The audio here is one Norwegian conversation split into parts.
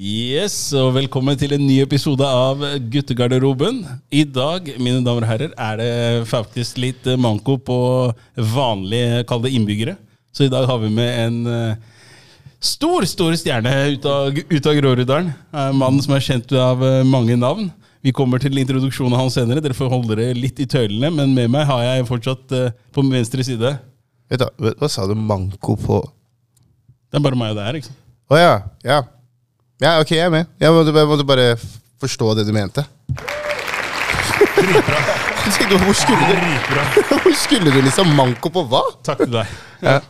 Yes, og velkommen til en ny episode av Guttegarderoben. I dag, mine damer og herrer, er det faktisk litt eh, manko på vanlige, kall det innbyggere. Så i dag har vi med en eh, stor, stor stjerne ut av, ut av Groruddalen. En mann som er kjent av eh, mange navn. Vi kommer til introduksjonen av han senere. Dere får holde dere litt i tøylene, men med meg har jeg fortsatt eh, på min venstre side Vet du, hva- sa du manko på Det er bare meg og deg her, ikke sant? Å ja. Ja, ja ok, jeg er med. Jeg måtte, jeg måtte bare forstå det du mente. Jeg tenkte, hvor skulle, du, hvor skulle du liksom manko på hva? Takk til deg. Ja,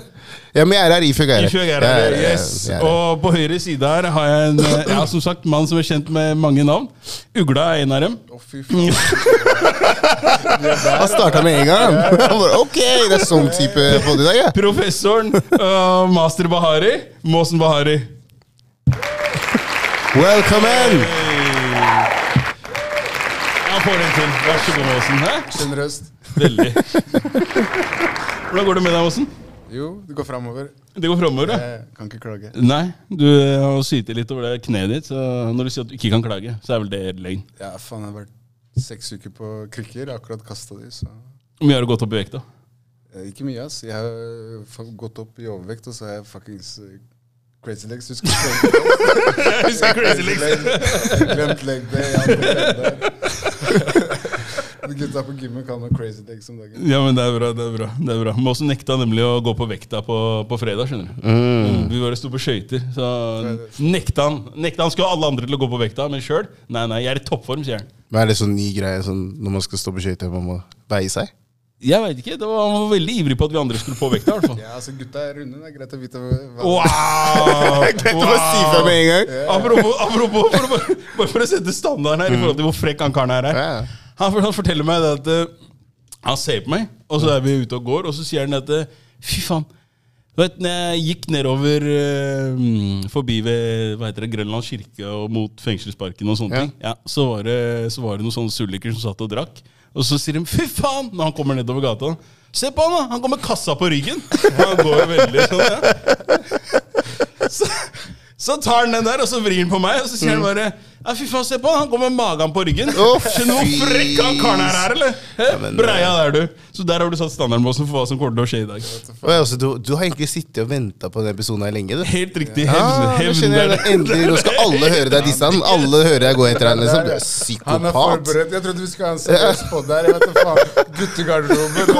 ja men jeg er her. Ifjøk er her. Ifjøk er her, jeg er yes. jeg er her. Og på høyre side her har jeg en eh, ja, som sagt, mann som er kjent med mange navn. Ugla er en av dem. Å, fy faen. Han starta med en gang. Han bare, ok, det er sånn type folk i dag, ja. Professoren uh, master Bahari. Måsen Bahari. Welcome! Ja, får en til. Vær så god, Åsen. Sjenerøst. Veldig. Hvordan går det med deg, Åsen? Jo, det går framover. Det går framover, ja? Jeg kan ikke klage. Nei, du har sytet litt over det kneet ditt. Så når du sier at du ikke kan klage, så er vel det løgn. Ja, faen, jeg har vært seks uker på krykker. Jeg har akkurat kasta de, så Hvor mye har du gått opp i vekt, da? Eh, Ikke mye, ass. Jeg har gått opp i overvekt, og så har jeg fuckings crazy legs. Husker du? Jeg husker Crazy Legs. Glemt leg day. jeg glemt det. De Gutta på gymmet kaller meg crazy legs om dagen. Ja, men det er bra. det er bra, det er bra. Måsen nekta nemlig å gå på vekta på, på fredag. skjønner du Mm, Vi bare sto på skøyter, så nekta han Nekta han skulle alle andre til å gå på vekta, men sjøl Nei, nei, jeg er i toppform, sier han. Men er det sånn ny greie sånn, når man skal stå på skøyter, man må veie seg? Jeg veit ikke. Var, han var veldig ivrig på at vi andre skulle på vekta. fall Ja, altså Gutta er runde. Det er greit å vite hva Wow! Greit å bare si fra med en gang. Apropos, apropos for, å bare, bare for å sette standarden her i forhold til hvor frekk han karen her er. Han, han forteller meg det at uh, han ser på meg, og så er vi ute og går, og så sier han at eh, fy faen. Vet, når jeg gikk nedover mm, forbi ved hva heter det, Grønland kirke og mot fengselsparken, og sånne Ja. ting, ja, så, var det, så var det noen sånne sulliker som satt og drakk. Og så sier de 'fy faen' når han kommer nedover gata. Se på han, da! Han går med kassa på ryggen. Han går jo veldig sånn, ja. Så, så tar han den der, og så vrir han på meg, og så sier han bare ja, fy faen, se på han, han går med magen på ryggen. Å, Skjønner du hvor frekk han karen her er, eller? Ja, men, Breia der, du. Så der har du satt standarden på for hva som kommer til å skje i dag. Og jeg også, du, du har egentlig sittet og venta på denne episoden her lenge, du. Helt riktig. Ja, Hevn, nå hevn jeg. Endelig, nå skal alle høre deg disse han. Alle hører deg gå etter han. Liksom. Du er Han er forberedt. Jeg trodde vi skulle ha en seriøs pod der. Jeg vet da faen. Guttegarderoben. Liksom.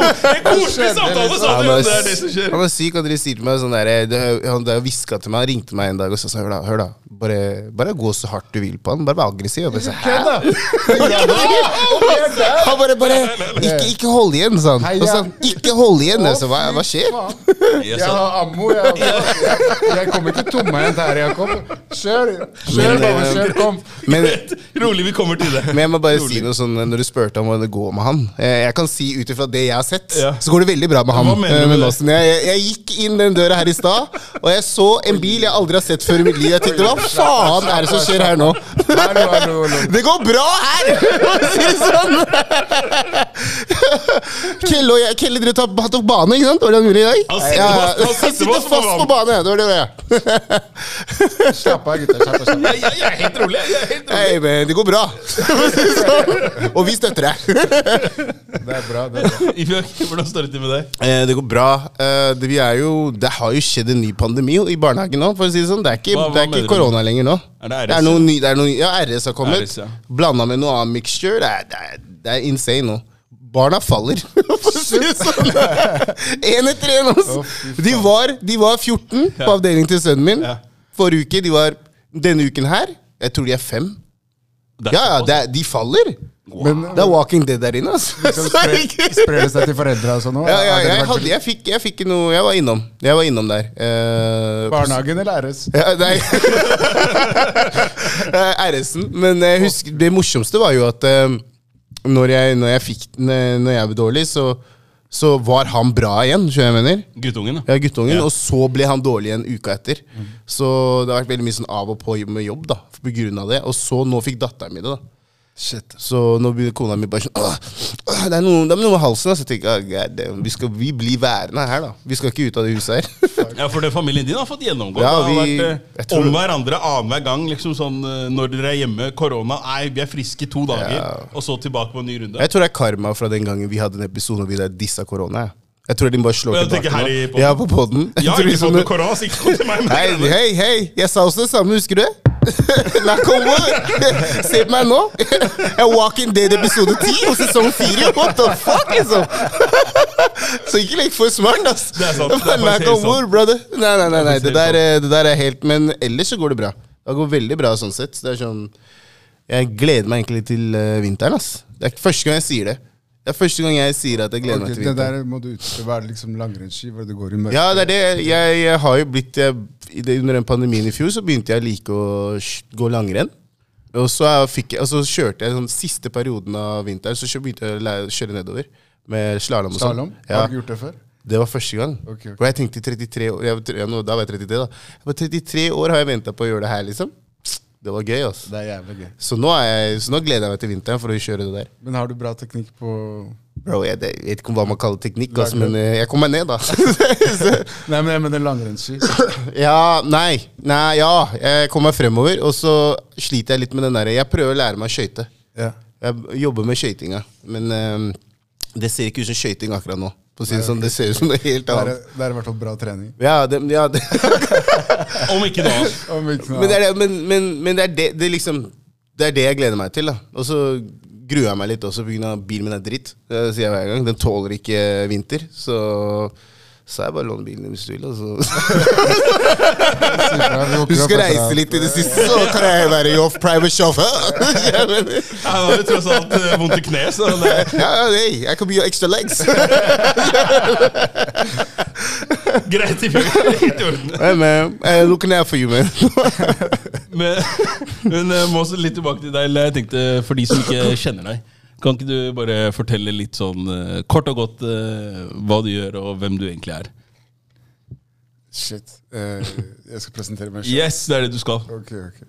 Han er han var syk, og dere sier til meg sånn der, Han der hviska til meg, han ringte meg en dag og sa sånn, hør da, hør da bare, bare gå så hardt du vil på han. Bare vær aggressiv. Og bare, så, Hæ? Han bare, bare ikke, ikke hold igjen, sa han. Hei, Og så, ja. sa han, ikke hold igjen. Så, hva, hva skjer? Jeg har ammo. Jeg, jeg, jeg kommer ikke tomhendt her, Jakob. Kjør! Kjør, Men, bare eh, kjør. Kom. Men, Rolig, vi kommer til det. men jeg må bare si noe sånn når du spurte om hvordan det går med han. Jeg kan si ut ifra det jeg har sett, så går det veldig bra med han. Men eh, med. Jeg, jeg, jeg gikk inn den døra her i stad, og jeg så en bil jeg aldri har sett før i mitt liv. Jeg tenkte hva faen er det som skjer her nå? Det går bra her! Si det sånn. Kelle og jeg Kelle dere tok, tok bane, ikke sant? Var det han gjorde i dag? Han sitter fast- han sitter sitter fast på fast på bane. Det var det, ja. Slapp av, gutter. Slapp av. slapp av. Jeg, er helt rolig. Jeg er helt rolig. Nei, men det går bra. Det sånn. Og vi støtter deg. Det er bra. det er bra. Ifjok, hvordan står det til med deg? Eh, det går bra. Eh, det, vi er jo, det har jo skjedd en ny pandemi i barnehagen nå. for å si Det sånn Det er ikke, Hva- hva det er ikke du? Korona lenger nå. Er det RS, Det er noe ny, det er noe, ja, RS har kommet. RS, ja. Blanda med noe annet mixture. Det er, det, er, det er insane nå. Barna faller, for å si det sånn. Én etter én. Altså. De, var, de var 14 på avdelingen til sønnen min. Forrige uke. De var denne uken her. Jeg tror de er fem. Ja, ja, de faller. Men Det er Walking Dead der inne. Altså. liksom er sprer, ikke- det seg til foreldra og sånn òg? ja, ja, jeg, hadde, jeg, fikk, jeg fikk noe Jeg var innom. Jeg var innom der. Uh, Barnehagen eller RS? Ja, nei Eh, RS-en. Men jeg husker, det morsomste var jo at uh, når, jeg, når jeg fikk den Når jeg ble dårlig, så, så var han bra igjen. Skjønner jeg mener? Guttungen, da. Ja, guttungen. Ja. Og så ble han dårlig igjen uka etter. Så det har vært veldig mye sånn av og på med jobb da, på grunn av det. Og så nå fikk datteren min det. da Shit. Så nå begynner kona mi bare sånn det, er noe, det er noe med halsen. Så jeg tenker damn, vi, skal, vi blir værende her, da. Vi skal ikke ut av det huset her. Ja, for det familien din har fått gjennomgå. Ja, det har vært eh, tror- om hverandre annenhver gang. Liksom sånn eh, Når dere er hjemme, korona Nei, vi er friske i to dager, Ja. og så tilbake på en ny runde. Jeg tror det er karma fra den gangen vi hadde en episode hvor vi dissa korona. Jeg. Tror de bare slår Og jeg tilbake tenker nå. podden. Ja, på podden. Jeg Ja, ikke sånn med så ikke kom til meg med Hei, det. hei, hei! Jeg sa også det samme, husker du La wood! Se på meg nå! Jeg er Walking Dead episode 10 og sesong 4. What the fuck, liksom? Så ikke lek for smart, ass. Det er sant, det er faktisk helt wood, brother. Nei, nei, nei, nei. Det, der, er- det der er helt Men ellers så går det bra. Det går veldig bra sånn sett. Det er sånn Jeg gleder meg egentlig til eh, vinteren, ass. Det er ikke første gang jeg sier det. Det er første gang jeg sier at jeg gleder okay, meg til vinteren. det der må du utstå. Hva er det liksom langrennsski? Hvor det går i mørket? Ja, det er det. Jeg, jeg har jo blitt jeg, Under den pandemien i fjor så begynte jeg å like å gå langrenn. Og så, fikk, og så kjørte jeg sånn siste perioden av vinteren Så begynte jeg å kjøre nedover med slalåm. og sånn. Ja, Har du gjort det før? det var første gang. Okay, okay. Og jeg tenkte i 33 år jeg, ja, nå, Da var jeg 33, da. Jeg var 33 år har jeg venta på å gjøre det her, liksom. Det var gøy, altså. Det er jævlig gøy. Så nå, jeg, så nå gleder jeg meg til vinteren for å kjøre det der. Men har du bra teknikk på Bro, Jeg, jeg vet ikke hva man kaller teknikk, altså, men eh, jeg kom meg ned, da. Nei, men jeg mener langrennsski. Ja, nei, nei, ja. Jeg kom meg fremover, og så sliter jeg litt med den derre Jeg prøver å lære meg å skøyte. Ja. Jeg jobber med skøytinga, men um, det ser ikke ut som skøyting akkurat nå. For å si det sånn, Det ser ut som noe helt Det er, annet. det er i hvert fall bra trening. Ja, det, ja det, Om ikke noe annet. Om ikke noe men, det er, det- men, men, men det er det, det er liksom Det er det jeg gleder meg til. da Og så gruer jeg meg litt også pga. bilen min er dritt. Det sier jeg hver gang Den tåler ikke vinter. Så så jeg bare låner bilen din hvis du vil. Altså. Du skal reise litt i det siste, så kan jeg være your private chauffeur. Ja, Han har jo tross alt eh, vondt i kneet, så det Ja, ja, hey, I could be your extra legs. greit. i følge. Helt i orden. hey, man, I'm looking out for you, man. Men, men jeg må også litt tilbake til deg. Jeg tenkte, For de som ikke kjenner deg, kan ikke du bare fortelle litt sånn eh, kort og godt eh, hva du gjør, og hvem du egentlig er? Shit. Uh, jeg skal presentere meg selv. Yes, det er det du skal. Ok, ok.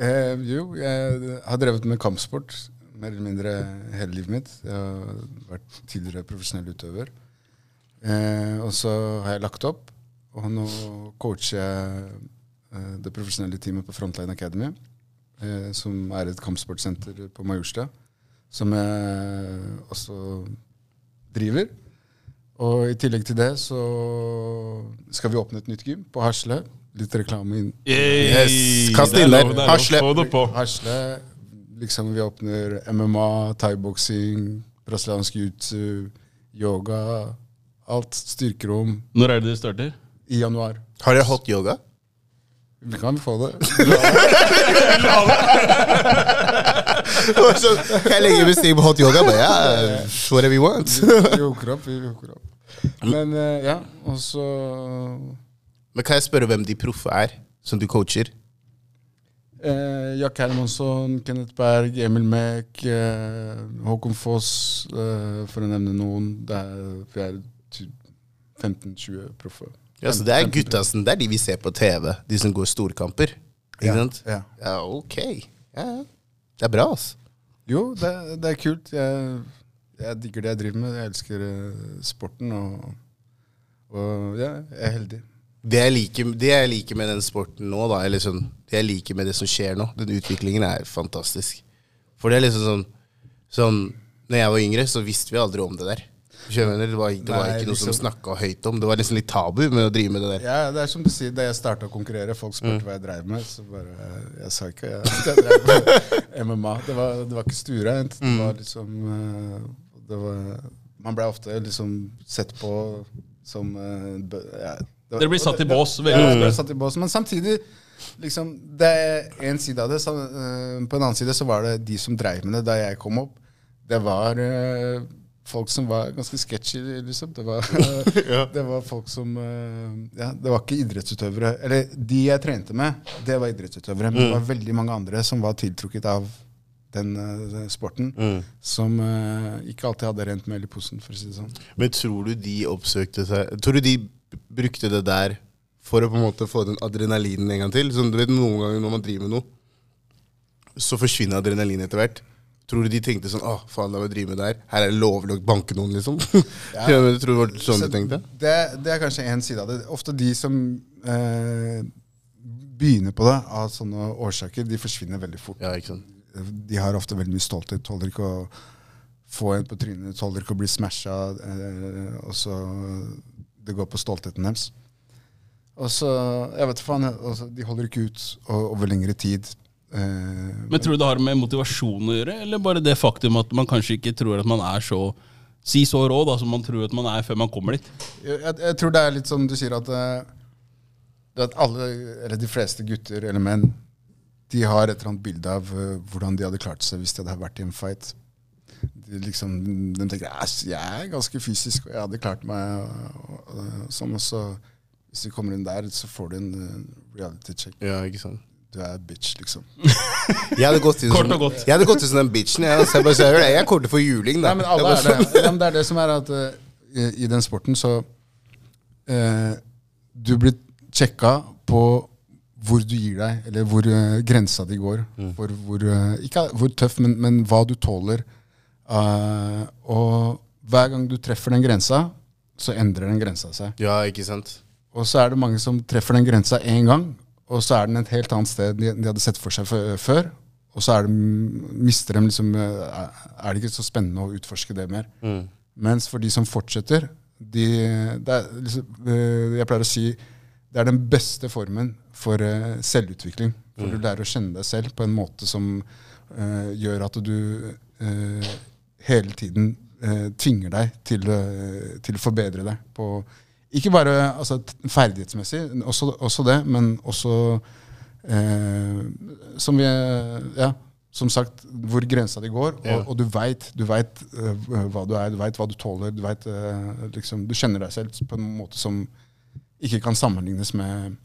Uh, jo, jeg har drevet med kampsport mer eller mindre hele livet mitt. Jeg har vært tidligere profesjonell utøver. Uh, og så har jeg lagt opp, og nå coacher jeg det profesjonelle teamet på Frontline Academy, som er et kampsportsenter på Majorstua, som jeg også driver. Og i tillegg til det så skal vi åpne et nytt gym på Hasle. Litt reklame inn. Yes, kast Det inn der. det er. Hasle. Det. Hasle, liksom vi åpner MMA, thaiboksing, brasiliansk jiu-jitsu, yoga, alt. Styrkerom. Når er det det starter? I januar. Har dere hot yoga? Vi kan få det. Kan jeg legge bestilling på hot yoga? Bare, yeah, whatever you want. Vi hooker opp, vi hooker opp. Men uh, ja, og så Men Kan jeg spørre hvem de proffe er, som du coacher? Uh, Jack Hermansson, Kenneth Berg, Emil Mek, uh, Håkon Foss, eh, for å nevne noen. Det er, er 15-20 proffe. Ja, så Det er guttasen, det er de vi ser på TV, de som går storkamper. Ikke Ja, sant? ja. ja, ok. Ja, ja. Det er bra, altså. Jo, det, det er kult. Jeg, jeg digger det jeg driver med. Jeg elsker eh, sporten, og, og ja, jeg er heldig. Det jeg, liker, det jeg liker med den sporten nå, da, eller sånn, det jeg liker med det som skjer nå, den utviklingen er fantastisk. For det er liksom sånn Sånn, når jeg var yngre, så visste vi aldri om det der. Skjønner? Det var, det var Nei, ikke noe som liksom- snakka høyt om. Det var nesten litt tabu med å drive med det der. Ja, det er som du sier, Da jeg starta å konkurrere, folk spurte hva jeg drev med. Så bare Jeg sa ikke jeg, jeg drev med MMA. Det var, det var ikke stuereint. Det var liksom eh, det var, Man ble ofte liksom sett på som eh, ja, det var- Dere blir satt i bås. Ja, veldig ble satt i bås. Men samtidig, liksom, det er en side av det. Så, eh, på en annen side så var det de som dreiv med det da jeg kom opp. Det var folk som var ganske sketchy, liksom. Det var, det var folk som eh, Ja, det var ikke idrettsutøvere. Eller de jeg trente med, det var idrettsutøvere. Men det var veldig mange andre som var tiltrukket av den den sporten. Som uh, ikke alltid hadde rent mel i posen, for å si det sånn. Men tror du de oppsøkte seg Tror du de brukte det der for å på en måte få den adrenalinen en gang til? Sånn, du vet Noen ganger når man driver med noe, så forsvinner adrenalin etter hvert. Tror du de tenkte sånn Å, faen, la meg drive med det her. Her er det lovlig å banke noen, liksom. Ja. tror det var sånn Så de tenkte. Det, det er kanskje én side av det. Ofte de som eh, begynner på det av sånne årsaker, de forsvinner veldig fort. Ja, ikke sant. De har ofte veldig mye stolthet. Tåler ikke å få en på trynet, tåler ikke å bli smasha. Eh, og så Det går på stoltheten deres. Og så Jeg vet faen, altså, De holder ikke ut over lengre tid. Eh, Men tror du det har med motivasjon å gjøre, eller bare det faktum at man kanskje ikke tror at man er så Si så rå da, som man tror at man er før man kommer dit? Jeg, jeg, tror det er litt som du sier, at, eh, at alle, eller de fleste gutter eller menn, de har et eller annet bilde av eh, hvordan de hadde klart seg hvis de hadde vært i en fight. De, liksom, de tenker «Æsj, jeg er ganske fysisk, og jeg hadde klart meg. Og, og, og, sånn, og så Hvis du kommer inn der, så får du en reality check. Ja, ikke sant. Du er bitch, liksom. Jeg hadde gått inn Kort og godt. jeg hadde gått ut som den bitchen. Jeg, så jeg, bare, sier, jeg kommer til å få juling, da. Nei, men alle er det. Ja, men det er det som er at uh, i, i den sporten så uh, Du blir sjekka på hvor du gir deg, eller hvor uh, grensa di går. For hvor, ikke hvor tøff, men, men hva du tåler. Eh, og hver gang du treffer den grensa, så endrer den grensa seg. Ja, ikke sant. Og så er det mange som treffer den grensa én gang, og så er den et helt annet sted de, de hadde sett for seg fø- før. Og så er det, mister de liksom eh, Er det ikke så spennende å utforske det mer. Mm. Mens for de som fortsetter de, liksom, eh, Jeg pleier å si det er den beste formen for eh, selvutvikling. For du lærer å kjenne deg selv på en måte som uh, gjør at du uh, hele tiden uh, tvinger deg til, til å forbedre deg. På, ikke bare altså, ferdighetsmessig, også, også det, men også eh, som vi Ja, som sagt, hvor grensa di går. Og, Ja. og du veit eh, hva du er, du veit hva du tåler. Du, vet, uh, liksom, du kjenner deg selv på en måte som ikke kan sammenlignes med,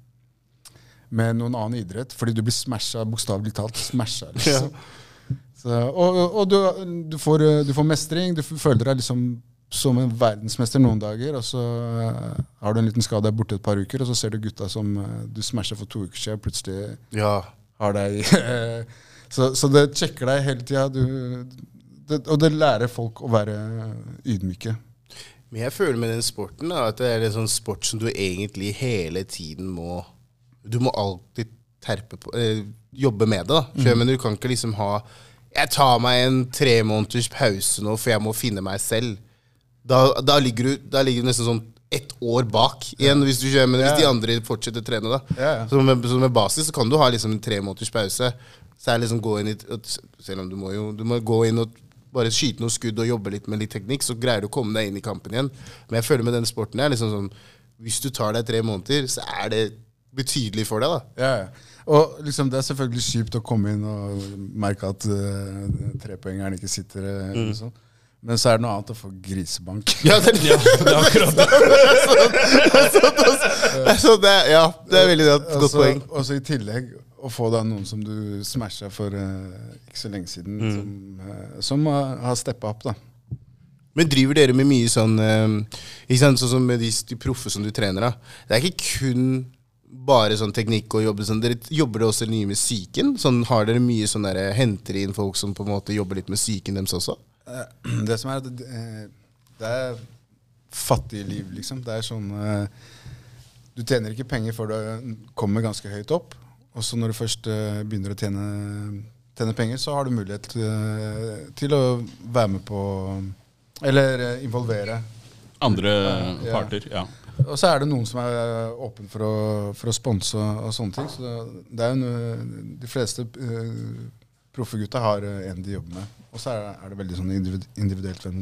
med noen annen idrett. Fordi du blir smasha, bokstavelig talt. Smasha, liksom. Så, og og, og du, du, får, eh, du får mestring. Du føler deg liksom som en verdensmester noen dager. Og så eh, har du en liten skade der borte et par uker, og så ser du gutta som eh, du smasha for to uker siden, plutselig Ja. har deg så, så det sjekker deg hele tida. Og det lærer folk å være ydmyke. Men jeg føler med den sporten da, at det er en sånn sport som du egentlig hele tiden må Du må alltid terpe på, eh, jobbe med det. da. Mm. Men Du kan ikke liksom ha Jeg tar meg en tre måneders pause nå, for jeg må finne meg selv. Da, da, ligger, du, da ligger du nesten sånn ett år bak igjen, hvis, du, men hvis de andre fortsetter å trene. da. Så, med, så med basis så kan du ha liksom en tre måneders pause. Så er liksom gå inn i, Selv om du må jo du må gå inn og bare skyte noen skudd og jobbe litt med litt teknikk, så greier du å komme deg inn i kampen igjen. Men jeg føler med denne sporten er liksom sånn Hvis du tar deg tre måneder, så er det betydelig for deg, da. Ja, ja. Og liksom, det er selvfølgelig kjipt å komme inn og merke at uh, trepoengeren ikke sitter. Mm. eller sånn. Men så er det noe annet å få grisebank. Ja, det, Ja, det er akkurat det. så det, ja, det er veldig godt, godt poeng. Og så i tillegg å få da noen som du smasha for uh, ikke så lenge siden, som, uh, som har har steppa opp, da. Men driver dere med mye sånn uh, ikke sant, Sånn som med de, de proffe som du trener, da. Det er ikke kun bare sånn teknikk og jobbe sånn. Dere jobber det også mye med psyken? Sånn, har dere mye sånn der, henter inn folk som på en måte jobber litt med psyken deres også? Eh, Det som er at det, eh, er fattig liv, liksom. Det er sånn eh, Du tjener ikke penger før du kommer ganske høyt opp. Og så når du først begynner å tjene, tjene penger, så har du mulighet til, til å være med på Eller involvere. Andre parter, ja. Og så er det noen som er åpen for å, for å sponse og sånne ting. Så det, det er jo noe, De fleste uh, proffe gutta har eh, en de jobber med. Og så er, er det veldig sånn individuelt hvem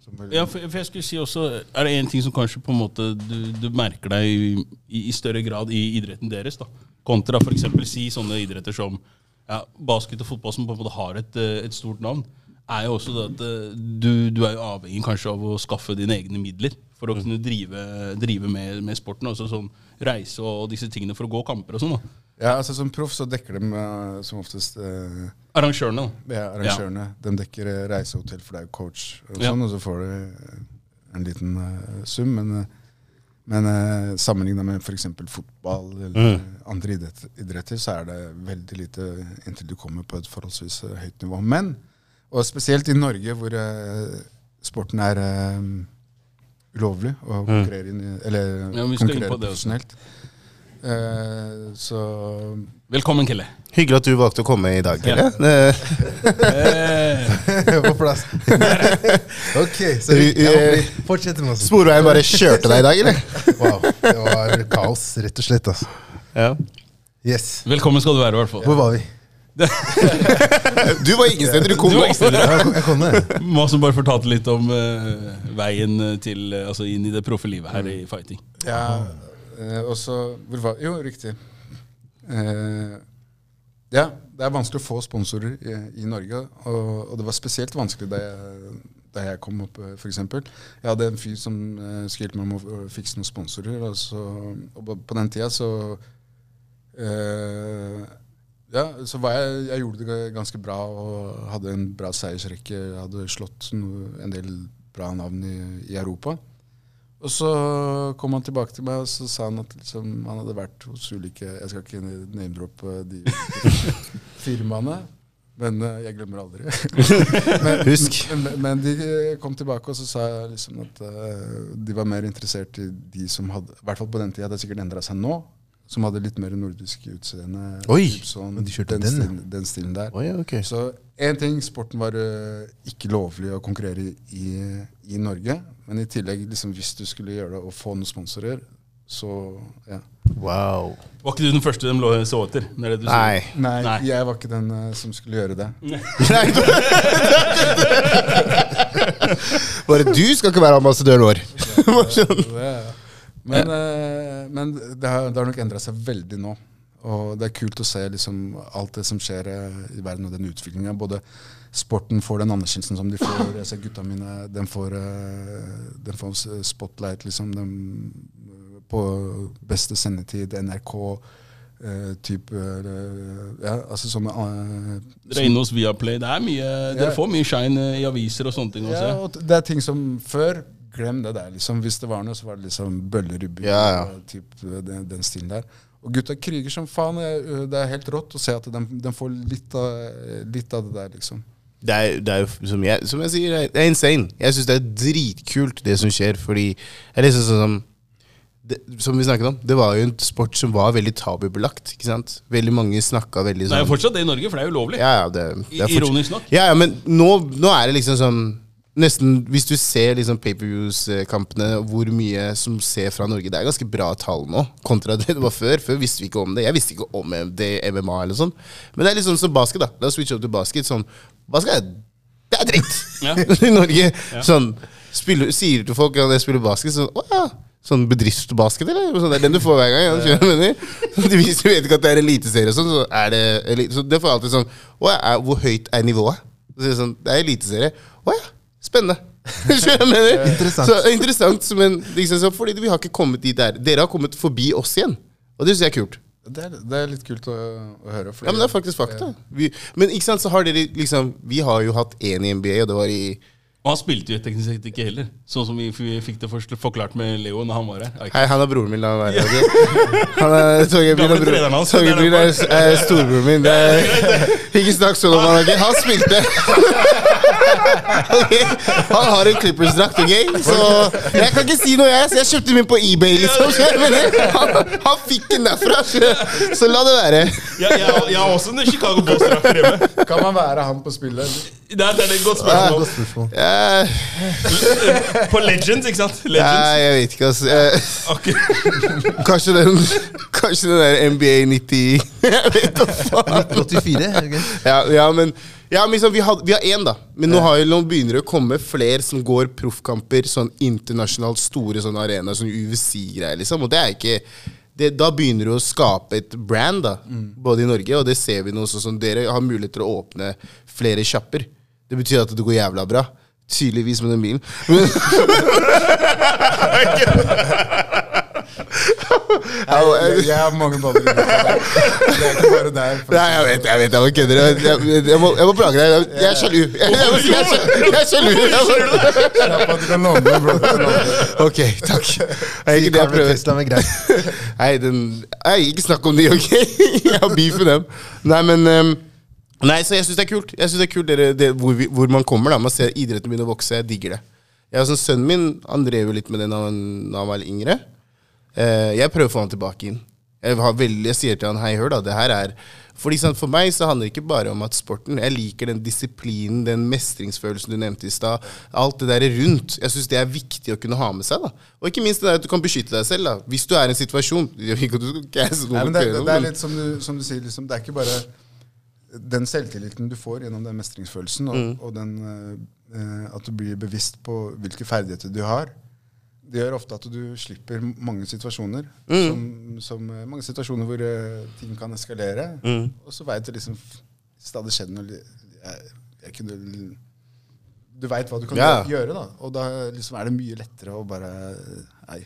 som velger. Ja, for, for jeg skulle si også, Er det en ting som kanskje på en måte du, du merker deg i, i større grad i idretten deres, da? kontra f.eks. si sånne idretter som ja, basket og fotball, som på en måte har et, eh, et stort navn, er jo også det at eh, du, du er jo avhengig kanskje av å skaffe dine egne midler for å kunne drive, drive med, med sporten. Også sånn reise og disse tingene for å gå kamper og sånn. da. Ja, altså Som proff så dekker de eh, som oftest eh, Arrangørene, ja, arrangørene. De dekker eh, reisehotell for deg coach, og, Ja. sånn, og så får du en liten sum. Men, men uh, sammenligna med f.eks. fotball eller andre idrett, idretter, så er det veldig lite inntil du kommer på et forholdsvis høyt nivå. Men Og spesielt i Norge, hvor sporten er ulovlig å konkurrere inn i, eller Ja, konkurrere på også. Eh, så Velkommen, Kille. Hyggelig at du valgte å komme i dag. Ja. Kelle. Eh, på plass. ok, så vi, fortsetter med oss. Sporveien bare kjørte deg i dag, eller? Wow, det var kaos, rett og slett. Altså. Ja. Yes. velkommen skal du være, i hvert fall. Hvor var vi? Du var ingen steder, du kom Du var nå. ikke steder. Ja, jeg kom ned. Mads som bare fortalte litt om uh, veien til, uh, altså inn i det proffe livet her i fighting. Ja, eh, og så Hvor var Jo, riktig. Eh, ja, det er vanskelig å få sponsorer i, i Norge, og, og det var spesielt vanskelig da jeg, da jeg kom opp, f.eks. for eksempel. Jeg hadde en fyr som uh, skulle hjelpe meg med å fikse noen sponsorer, og, så, og på- den tida så eh, ja, så var jeg, jeg gjorde det ganske bra og hadde en bra seiersrekke. Jeg hadde slått no, en del bra navn i, i Europa. Og så kom han tilbake til meg og så sa han at liksom, han hadde vært hos ulike Jeg skal ikke name-droppe de firmaene, men eh, jeg glemmer aldri. men, Husk. Men, men de kom tilbake og så sa jeg liksom at uh, de var mer interessert i de som hadde I hvert fall på den tida, det har sikkert endra seg nå. Som hadde litt mer nordisk utseende. Oi, sånn, de kjørte den, den, ja. stilen, den stilen der. Oi, okay. Så én ting, sporten var uh, ikke lovlig å konkurrere i, i, Norge. Men i tillegg, liksom, hvis du skulle gjøre det og få noen sponsorer, så ja. Wow. Var ikke du den første de lå så etter? Det er det. Nei. Nei, Nei. jeg var ikke den uh, som skulle gjøre det. Nei, Bare du skal ikke være ambassadøren vår. Det- Men, eh, men det, har, det har nok endra seg veldig nå. Og det er kult å se liksom, alt det som skjer eh, i verden, og den utviklinga. Både sporten får den anerkjennelsen som de får. Jeg ser gutta mine, den får, eh, den får spotlight, liksom. Den, på beste sendetid, NRK. Uh, type uh, Ja, altså som uh, Dere er inne hos Viaplay. Det er mye, Dere får mye shine i aviser og sånne ting også. Ja, og det er ting som før Glem det der. liksom Hvis det var noe, så var det liksom bøller i byen. Ja, ja. og Typ, den, den stilen der. Og gutta kriger som faen. Øh, Det er helt rått å se at de, de får litt av, litt av det der, liksom. Det er, det er jo, som jeg, som jeg sier, det er insane. Jeg syns det er dritkult, det som skjer, fordi jeg liksom sånn som det, Som vi snakket om, det var jo en sport som var veldig tabubelagt. ikke sant? Veldig mange snakka veldig Det er sånn jo fortsatt det i Norge, for det er jo lovlig. ja, ja, det, det er fortsatt- Ironisk nok. Ja, ja, men nå, nå er det liksom sånn Nesten, Hvis du ser liksom pay-per-views-kampene, hvor mye som ser fra Norge Det er ganske bra tall nå, kontra det det var før. Før visste vi ikke om det. Jeg visste ikke om det MMA eller sånn. Men det er litt sånn som basket. da La oss switche opp til basket. Sånn, basket er, det er dritt! Ja. I Norge. Sånn, spiller, Sier du til folk at jeg spiller basket, sånn Å ja. Sånn bedriftsbasket, eller? Sånn, det er den du får hver gang. Ja, de viser, vet ikke at det er eliteserie, og sånn, så er det så det får alltid sånn Å ja, er, hvor høyt er nivået? Så det er sånn, det er eliteserie. Å ja, spennende. Interessant. Så, interessant, men liksom, så, fordi vi har ikke kommet dit der. Dere har kommet forbi oss igjen. Og det syns jeg er kult. Det er, det er litt kult å, å høre. fordi- Ja, men det er faktisk fakta. Vi, men ikke sant, så har dere liksom Vi har jo hatt én i NBA, og det var i Og han spilte jo teknisk sett ikke heller. Sånn som vi, vi fikk det først forklart med Leo når han var her. Hei, han er broren min. La han være. Han er Torgeir er, hans. Torgeir er, er storebroren min. Det er, ikke snakk sånn om han. ikke? Han spilte. Han har en Clippers-drakt, ok? Så jeg kan ikke si noe, jeg. Så jeg kjøpte min på eBay, liksom. Så jeg mener, han, han fikk den derfra. Så, la det være. Ja, jeg, jeg har også en Chicago Bulls-drakt hjemme. Kan man være han på spillet? Det er, det er et godt Godt spørsmål. spørsmål. Eh, På Legends, ikke sant? Nei, Legends. jeg vet ikke, altså. Okay. Kanskje den, kanskje den der NBA 90 Jeg vet da faen. 84, er? Ja, ja, men ja, men liksom, vi, har, vi har én, da. Men nå, har, nå begynner det å komme flere som går proffkamper. Sånn internasjonalt store sånn arenaer, sånn UFC-greier, liksom. Og det er ikke det, Da begynner du å skape et brand, da. Både i Norge, og det ser vi nå Sånn Sånn, dere har mulighet til å åpne flere sjapper. Det betyr at det går jævla bra. Tydeligvis med den bilen. Jeg, jeg, har mange baller i lufta. Det er ikke bare der. Nei, jeg vet, jeg vet, jeg kødder. Jeg, jeg, jeg, må, jeg må plage deg. Jeg, er sjalu. Jeg, er sjalu. Slapp av, du kan låne den, bro. Ok, takk. Det er ikke det jeg prøver. Nei, den, nei, ikke snakk om de, ok? Jeg har beef med dem. Nei, men um, Nei, så jeg syns det er kult. Jeg synes det er kult dere, det, hvor, vi, hvor man kommer. da Man ser idretten begynne å vokse. Jeg digger det. Jeg, sånn, sønnen min han drev jo litt med det da han, da han var yngre. Eh, jeg prøver å få han tilbake inn. Jeg, har veldig, jeg sier til han hei, hør da, det her er fordi sant, For meg så handler det ikke bare om at sporten Jeg liker den disiplinen, den mestringsfølelsen du nevnte i stad. Alt det der rundt. Jeg syns det er viktig å kunne ha med seg. da Og ikke minst det der at du kan beskytte deg selv. da Hvis du er i en situasjon Nei, det, det, er litt som du, som du sier, liksom, det er ikke bare den selvtilliten du får gjennom den mestringsfølelsen, og, Mm. og den, eh, at du blir bevisst på hvilke ferdigheter du har, det gjør ofte at du slipper mange situasjoner. Mm. Som, som eh, mange situasjoner hvor eh, ting kan eskalere. Mm. Og så veit du liksom Hvis det hadde skjedd noe jeg, jeg kunne Du veit hva du kan yeah. gjøre, da. Og da liksom er det mye lettere å bare Nei.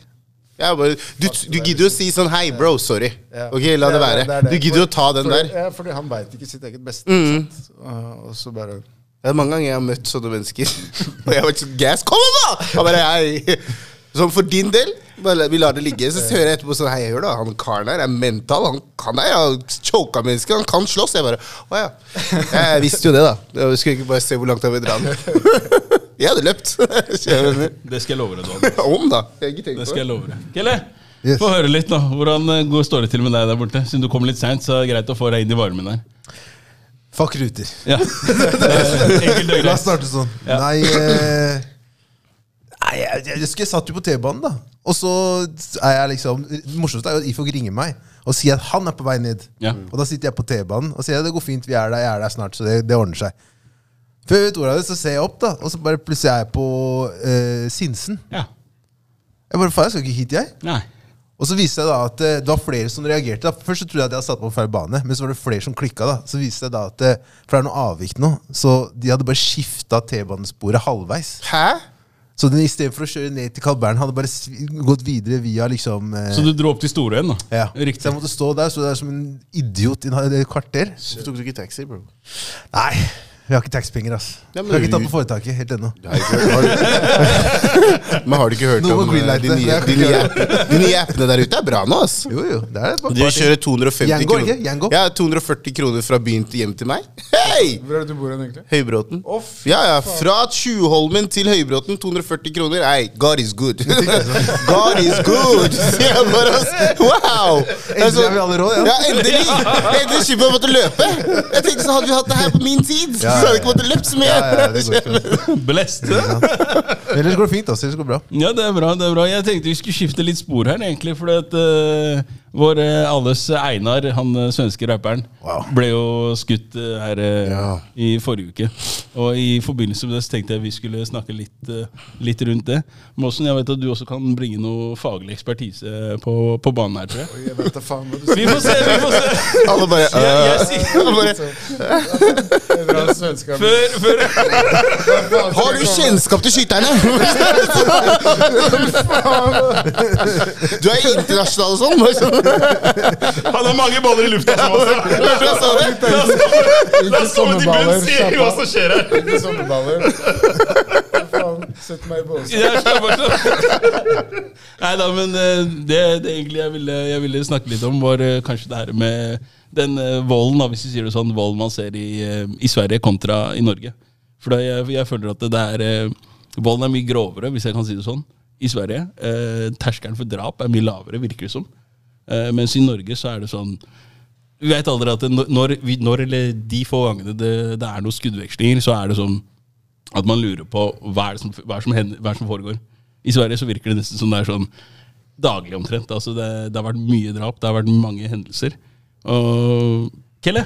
Ja, bare, du, du gidder å si sånn Hei, bro, sorry. Ja. Ok, la det være. Ja, det. Du gidder å ta den fordi, der. Ja, fordi han veit ikke sitt eget beste. Mm. Og, og så bare Det er mange ganger jeg har møtt sånne mennesker. Og jeg har vært sånn Gass, kom da! Han bare, hei. Sånn for din del, bare, vi lar det ligge. Så hører jeg etterpå sånn Hei, hør da, han karen her er mental. Han kan det. Han choka mennesker. Han kan slåss. Jeg bare Å ja. Jeg visste jo det, da. Jeg skulle ikke bare se hvor langt jeg vil dra den. Jeg hadde løpt. Det skal jeg love deg, da. Om, da. Jeg har ikke Det skal jeg love deg. Kelle, Yes. få høre litt, da. Hvordan eh, går- står det til med deg der borte? Siden du kom litt seint, så er det greit å få deg inn i varmen her. Fuck ruter. Ja. Enkelt og La oss starte sånn. Ja. Nei, eh, nei jeg, jeg, jeg, satt jo på T-banen, da. Og så er jeg liksom Det morsomste er jo at Ifok ringer meg og sier at han er på vei ned. Ja. Og da sitter jeg på T-banen og sier at det går fint, vi er der, jeg er der snart, så det, det ordner seg. Før jeg vet ordet av det, så ser jeg opp, da, og så bare plutselig er jeg på eh, Sinsen. ja. Jeg bare, faen, jeg skal ikke hit, jeg. Nei. Og så viste jeg da at eh, det var flere som reagerte. da. Først så trodde jeg at jeg hadde satt på feil bane, men så var det flere som klikka. da. Så viste jeg da at eh, For det er noe avvik nå, så de hadde bare skifta T-banesporet halvveis. Hæ? Så den istedenfor å kjøre ned til Carl Bern, hadde bare gått videre via liksom eh, Så du dro opp til store igjen, da? ja. Riktig. Så jeg måtte stå der så der er som en idiot i et kvarter. Så tok du ikke taxi, bro? Nei, vi har ikke taxpenger, ass. Ja, vi har ikke tatt på foretaket helt ennå. Har du Men har du ikke hørt Noe om eh, de nye, de, nye, de nye appene der ute? er bra nå, ass. Jo, jo. Det er bare, De kjører 250 Jango, kroner. ikke? Jango? Ja, 240 kroner fra byen til hjem til meg. Hei! Hvor er det du bor hen, egentlig? Høybråten. Oh, Ja, ja, Fra Tjuvholmen til Høybråten, 240 kroner. Nei, God is good. God is good! Sier jeg bare, ass. Wow! Endelig har vi alle råd, ja. ja. endelig! Endelig slipper vi å måtte løpe. Jeg tenkte så Hadde vi hatt det her på min tid, så hadde jeg ikke måttet løpt så mye. Ja, ja, det går ikke. Blest. Ellers går det fint. altså. Ellers går det bra. Ja, det er bra. det er bra Jeg tenkte vi skulle skifte litt spor her, egentlig. For at eh, vår eh, alles Einar, han eh, svenske rapperen, Wow. ble jo skutt eh, her Ja. i forrige uke. Og i forbindelse med det så tenkte jeg vi skulle snakke litt, litt rundt det. Måsen, jeg vet at du også kan bringe noe faglig ekspertise på, på banen her, tror jeg. Oi, Jeg vet det, faen du Vi får se, vi får se. Alle bare Jeg, jeg, øh. sier- bare. Svenska. før, før, Har du kjennskap til skyterne? Du er internasjonal og sånn? han har mange baller i lufta. som det? La oss komme til bunns i hva som skjer her. Ikke sommerballer. Sett meg i båsen. Nei da, men eh, det, det egentlig jeg ville, jeg ville snakke litt om, var eh, kanskje det her med den eh, volden, hvis vi sier det sånn, volden man ser i, i Sverige kontra i Norge. For da jeg, jeg føler at det er eh, Volden er mye grovere, hvis jeg kan si det sånn, i Sverige. Eh, terskelen for drap er mye lavere, virker det som. Eh, mens i Norge så er det sånn Vi vet aldri at det, når, vi- når eller de få gangene det, det er noen skuddvekslinger, så er det sånn at man lurer på hva er det som, hva er som, hender, hva er det som foregår. I Sverige så virker det nesten som det er sånn daglig omtrent. Altså det, det har vært mye drap, det har vært mange hendelser. Og Kelle?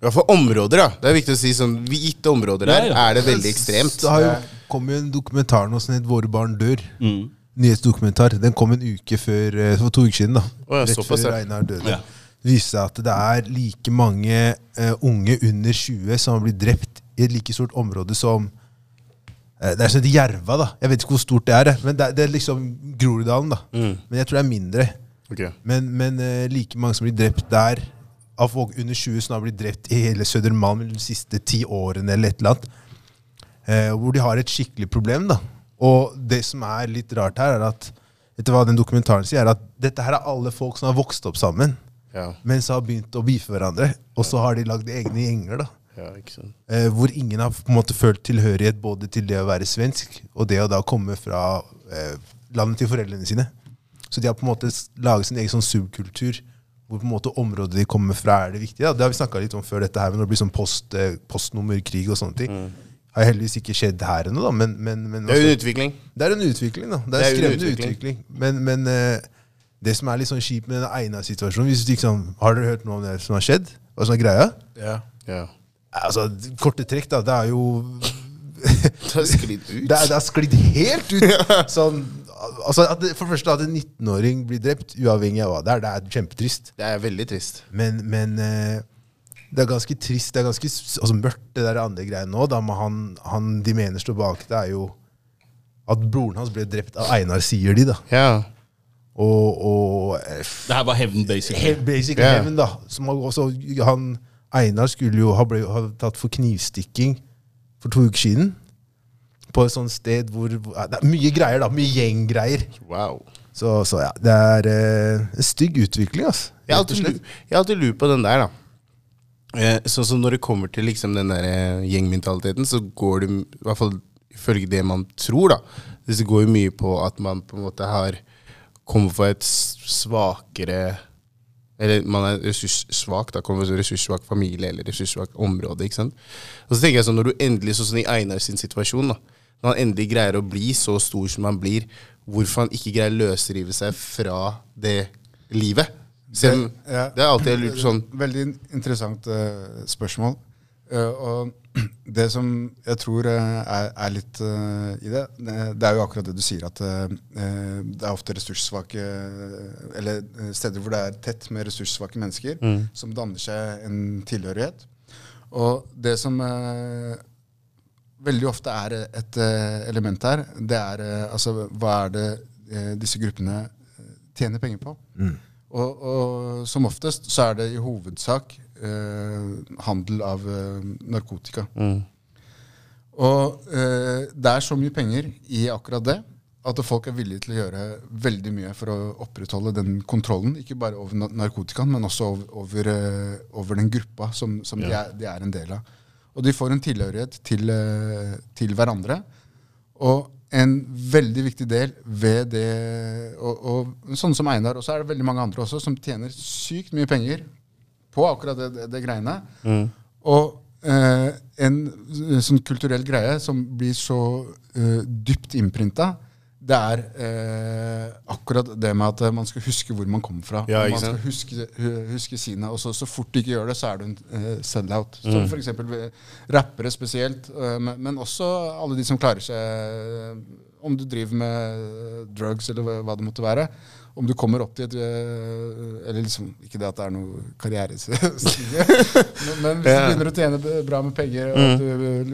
hvert fall områder, da. Det er viktig å si sånn hvite gitte områder her Ja, ja. er det veldig ekstremt. Det har jo kom jo en dokumentar nå som het 'Våre barn dør'. Mm. Nyhetsdokumentar. Den kom en uke før eh, For to uker siden. da Rett før ja. Einar døde. Ja. Det viste seg at det er like mange uh, unge under 20 som har blitt drept i et like stort område som uh, Det er sånn Jerva, da. Jeg vet ikke hvor stort det er, men det er, det er liksom Groruddalen. da Mm. Men jeg tror det er mindre. Okay. Men, men uh, like mange som blir drept der av folk under 20 som har blitt drept i hele Sødermalm de siste ti årene, eller et eller annet. Eh, hvor de har et skikkelig problem. da Og det som er litt rart her, er at etter hva den dokumentaren sier, er at dette her er alle folk som har vokst opp sammen. Ja. men så har begynt å beefe hverandre. Og så har de lagd egne gjenger. da. ja. Eh, hvor ingen har på en måte følt tilhørighet både til det å være svensk og det å da komme fra eh, landet til foreldrene sine. Så de har på en måte laget sin egen sånn subkultur hvor på en måte området de kommer fra, er det viktige. Da. Det har vi snakka litt om før dette her, men når det blir sånn post, eh, postnummerkrig og sånne ting. Har heldigvis ikke skjedd her ennå, da, men, men, men Det er jo en utvikling. det er en utvikling, da. Det er, en skremmende utvikling. utvikling. Men, men eh, det som er litt sånn kjipt med den Einar-situasjonen hvis du liksom, Har dere hørt noe om det som har skjedd? Hva som er greia? Ja. Ja. Altså, Korte trekk, da. Det er jo Det har sklidd ut. Det har sklidd helt ut. Sånn, altså, det, for det første at en 19-åring blir drept, uavhengig av hva det er, det er kjempetrist. Det er veldig trist. Men, men eh, det er ganske trist, det er ganske altså, mørkt, det der andre greiene nå. Da, med han, han de mener står bak det, er jo at broren hans ble drept av Einar, sier de. da. Ja. Og, og eh, Det her var hevn, basically. He- Basic yeah. heaven, da. Som også, han, Einar skulle jo ha, ble, ha tatt for knivstikking for to uker siden. På et sånt sted hvor, Det er mye greier, da. Mye gjenggreier. Wow. Så, så ja, det er eh, en stygg utvikling, altså. Jeg har alltid lurt på den der, da. Eh, sånn som når det kommer til liksom den der eh, gjengmentaliteten, så går det, i hvert fall ifølge det man tror, da, det går jo mye på at man på en måte har kommet fra et svakere Eller man er ressurssvak, da kommer fra en ressurssvak familie eller ressurssvak område. ikke sant? Og så tenker jeg sånn, Når du endelig, sånn som i Einar sin situasjon, da, når han endelig greier å bli så stor som han blir, hvorfor han ikke greier å løsrive seg fra det livet? Selv, Ja. Det er alltid jeg lurt sånn Veldig interessant uh, spørsmål. Uh, og det som jeg tror uh, er, er litt i det, det er jo akkurat det du sier, at det er ofte ressurssvake Eller steder hvor det er tett med ressurssvake mennesker, som danner seg en tilhørighet. Og det som veldig ofte er et element her, det er altså hva er det disse gruppene tjener penger på? Og, og som oftest så er det i hovedsak eh, handel av eh, narkotika. Og eh, det er så mye penger i akkurat det at folk er villige til å gjøre veldig mye for å opprettholde den kontrollen. Ikke bare over na- narkotikaen, men også over, over, eh, over den gruppa som, som de, er, de er en del av. Og de får en tilhørighet til, eh, til hverandre. Og en veldig viktig del ved det og, og sånn som Einar, og så er det veldig mange andre også, som tjener sykt mye penger på akkurat det, det, det greiene. Og eh, en eh, sånn kulturell greie som blir så eh, dypt innprinta, det er eh, akkurat det med at man skal huske hvor man kommer fra. Ja, man skal huske, huske sine, og så, så fort du ikke gjør det, så er du en eh, sell-out. Som for eksempel rappere spesielt, eh, men, men også alle de som klarer seg eh, Om du driver med eh, drugs eller hva det måtte være. Om du kommer opp til et eh, Eller liksom, ikke det at det er noe karrierestige, men, men hvis du begynner å tjene bra med penger, og at du,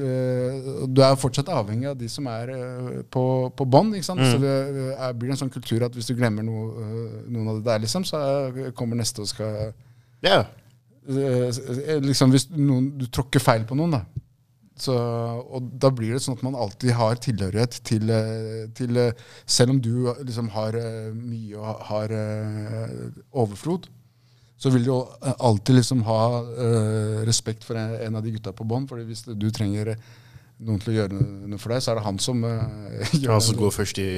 eh, du er fortsatt avhengig av de som er eh, på, på bånn. Så det eh, er, blir en sånn kultur at hvis du glemmer noe, noen av det der, liksom, så kommer neste og skal Ja. eh, liksom Hvis noen, du tråkker feil på noen, da. Så, og da blir det sånn at man alltid har tilhørighet til, eh, til eh, Selv om du eh, liksom har mye og har overflod, så vil du alltid liksom ha respekt for en, av de gutta på bånn. fordi hvis du trenger noen til å gjøre noe, for deg, så er det han som gjør Han som går først i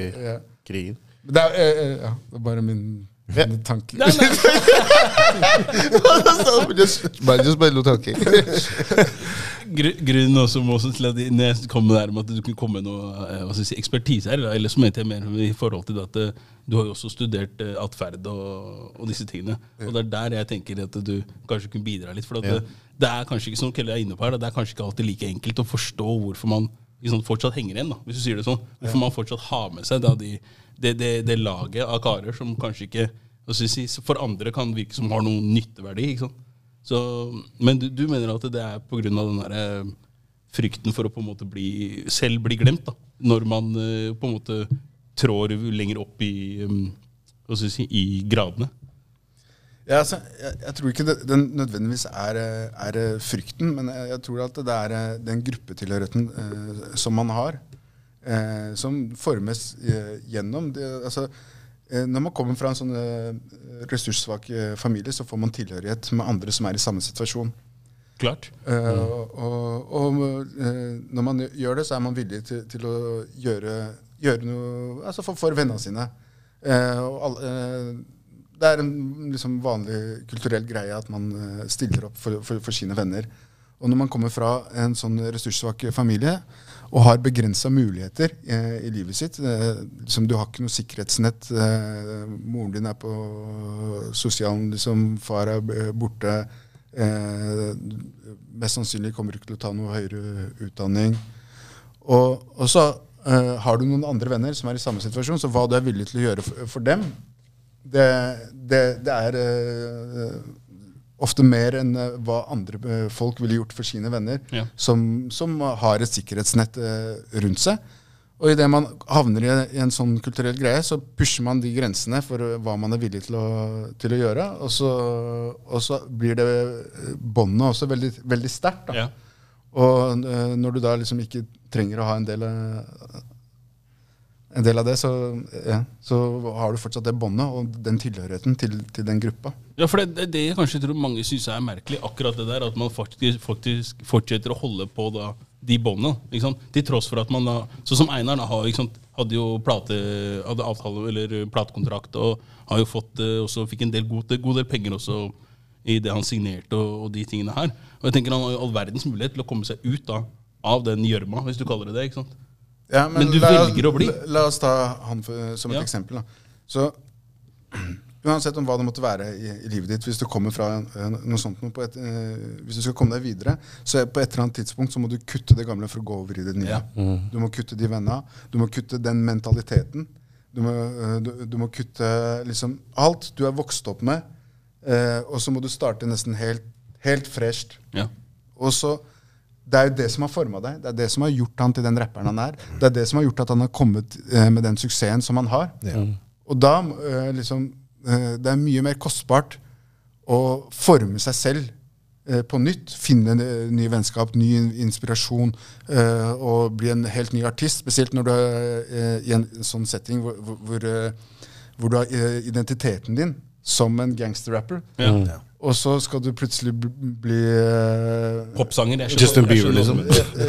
krigen. Det er, ja, det er bare min, Ja. min tanke. Nei, nei. just, bare, just tanke. Grunnen også, også til at når jeg kom med det her med at du kunne komme med noe eh, hva skal si, ekspertise her, eller så mente jeg mer i forhold til det at eh, du har jo også studert eh, atferd og, og disse tingene. Og det er der jeg tenker at du kanskje kunne bidra litt. For at det, det er kanskje ikke som Kelle er inne på her, det er kanskje ikke alltid like enkelt å forstå hvorfor man liksom, fortsatt henger igjen, da, hvis du sier det sånn. Hvorfor man fortsatt har med seg da, de, det, det, det laget av karer som kanskje ikke for andre kan virke som har noen nytteverdi. Så, men du, du mener at det er pga. den der, eh, frykten for å på en måte bli, selv bli glemt, da, når man eh, på en måte trår lenger opp i, jeg si, i gradene? Ja, altså, jeg, jeg tror ikke det, den nødvendigvis er, eh, er frykten, men jeg, jeg tror at det er den gruppetilhørigheten eh, som man har, eh, som formes eh, gjennom det, altså, eh, når man kommer fra en sånn eh, ressurssvak eh, familie, så får man tilhørighet med andre som er i samme situasjon. Klart. Eh, og og eh, når man gjør det, så er man villig til, til å gjøre, gjøre noe altså for, for vennene sine. Eh, og alle, det er en liksom, vanlig kulturell greie at man stiller opp for, for, for sine venner. Og når man kommer fra en sånn ressurssvak familie og har begrensa muligheter eh, i livet sitt eh, liksom, Du har ikke noe sikkerhetsnett. Eh, moren din er på sosialen, liksom, far er borte. Eh, mest sannsynlig kommer du ikke til å ta noe høyere utdanning. Og, og så eh, har du noen andre venner som er i samme situasjon, så hva du er villig til å gjøre for, for dem, det, det, det er eh, ofte mer enn eh, hva andre eh, folk ville gjort for sine venner, Ja. som, som har et sikkerhetsnett eh, rundt seg. Og idet man havner i, en sånn kulturell greie, så pusher man de grensene for hva man er villig til å, til å gjøre. Og så, og så blir det båndet også veldig, veldig sterkt. Ja. Og når du da liksom ikke trenger å ha en del av, en del av det, så, ja, så har du fortsatt det båndet og den tilhørigheten til, til den gruppa. Ja, for det, det, jeg kanskje tror mange syns er merkelig, akkurat det der, at man faktisk, faktisk fortsetter å holde på da, de båndene. Til tross for at man da Sånn som Einar da, hadde jo plate, hadde avtale eller platekontrakt og har jo fått eh, også fikk en del god, god del penger også i det han signerte og, og de tingene her. Og jeg tenker Han har jo all verdens mulighet til å komme seg ut da, av den gjørma, hvis du kaller det det. ikke sant? Ja, Men du la, velger å bli. La, la oss ta han for, som et Ja. eksempel. Da. Så Uansett om hva det måtte være i, i livet ditt, hvis du kommer fra noe sånt noe på et, eh, Hvis du skal komme deg videre, så er på et eller annet tidspunkt så må du kutte det gamle for å gå over i det nye. Ja. Du må kutte de vennene. Du må kutte den mentaliteten. Du må, eh, du, du må kutte liksom alt du er vokst opp med, eh, og så må du starte nesten helt, helt fresht. Ja. Og så, Det er jo det som har forma deg. Det er det som har gjort han til den rapperen han er. Det er det som har gjort at han har kommet eh, med den suksessen som han har. Ja. Og da eh, liksom eh, Det er mye mer kostbart å forme seg selv eh, på nytt. Finne nye ny vennskap, ny inspirasjon eh, og bli en helt ny artist. Spesielt når du er eh, i en sånn setting hvor, hvor, hvor, eh, hvor du har eh, identiteten din som en gangsterrapper. Ja. Og så skal du plutselig bli, uh, Popsanger. Popsanger. jeg skjønner- Justin jeg Bieber, liksom. Det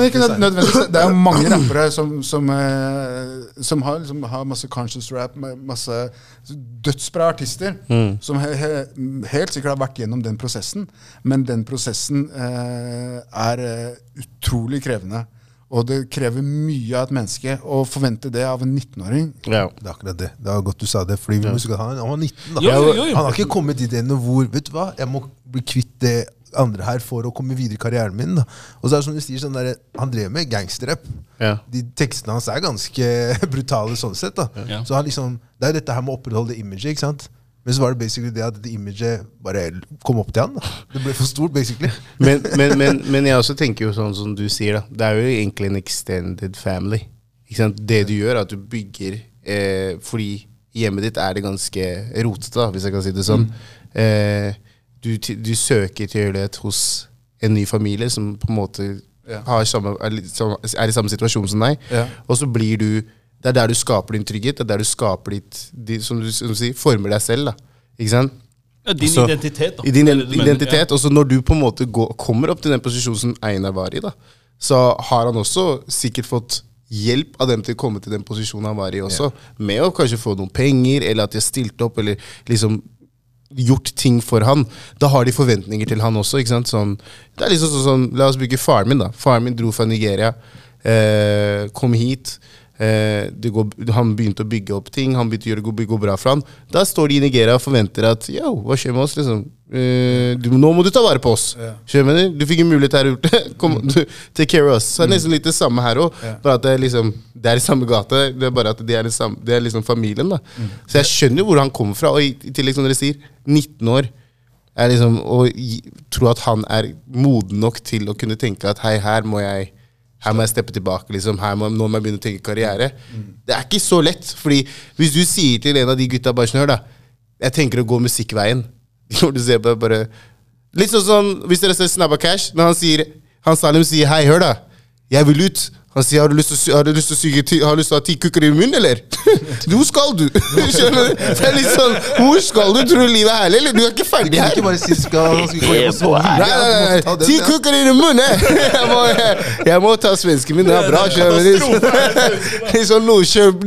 det ikke. Det er jo mange rappere som, som, uh, som har, liksom, har masse conscious rap, masse dødsbra artister, som he, he, helt sikkert har vært gjennom den prosessen. Men den prosessen uh, er utrolig krevende. Og det krever mye av et menneske å forvente det av en 19-åring. Ja. Det er akkurat det. Det var godt du sa det. Fordi vi ja. han, han var 19 da. Jo, jo, jo. Han har ikke kommet dit ennå hvor Vet du hva, jeg må bli kvitt det andre her for å komme videre i karrieren min. da. Og så er det som du sier, sånn der, Han drev med gangsterrapp. Ja. De Tekstene hans er ganske brutale sånn sett. da. Ja. Så han liksom, Det er dette her med å opprettholde imaget. ikke sant? Men så var det basically det at dette imaget bare kom opp til han. da. Det ble for stort, basically. Men, men, men, men jeg også tenker jo sånn som du sier, da. Det er jo egentlig en extended family. Det du gjør, er at du bygger eh, Fordi hjemmet ditt er det ganske rotete, hvis jeg kan si det sånn. Eh, du, du søker tilhørighet hos en ny familie som på en måte Ja. samme- er i samme situasjon som deg. Ja. Og så blir du Det er der du skaper din trygghet. Det er der du skaper ditt Som du, som du sier, former deg selv. da Ikke sant? Ja, din også, identitet, da. I din identitet, identitet. Og så når du på en måte går, kommer opp til den posisjonen som Einar var i, da, så har han også sikkert fått hjelp av dem til å komme til den posisjonen han var i også. Med å kanskje få noen penger, eller at de har stilt opp, eller liksom gjort ting for han. Da har de forventninger til han også. ikke sant? Sånn, det er liksom sånn La oss bruke faren min. da. Faren min dro fra Nigeria, eh, kom hit. Eh, det går, han begynte å bygge opp ting, han begynte å gjøre det bra for han. Da står de i Nigeria og forventer at yo, hva skjer med oss? liksom? Eh, du, nå må du ta vare på oss. Ja. Skjønner du? fikk en mulighet her ute. Kom, du, take care of us. Så det er nesten litt det samme her òg. Ja. Bare at det er liksom Det er i samme gate. Det er bare at det er, samme, det er liksom familien. da Så jeg skjønner hvor han kommer fra. Og i, i tillegg, som dere sier, 19 år er liksom å tro at han er moden nok til å kunne tenke at hei, her må jeg her må jeg steppe tilbake. liksom, her må, Nå må jeg begynne å tenke karriere. Det er ikke så lett. fordi hvis du sier til en av de gutta bare sånn, hør da, jeg tenker å gå musikkveien Når du ser på bare Litt sånn sånn, Hvis dere ser Snabba Cash, når han sier Han Salim sier hei, hør da, jeg vil ut. Han sier 'har du lyst til å, har du lyst til å, syke ti, har du lyst til å ha ti kukker i munnen', eller? Hvor skal du? Skjønner du? Det er litt sånn Hvor skal du? Tror du livet er herlig, eller? Du er ikke ferdig her. ikke bare si skal, han skal gå hjem og sove Nei, nei, nei, Ti kukker i munnen! eh. Jeg må, jeg, jeg må ta svensken min. Det er bra. du? Litt sånn Nordkjøp,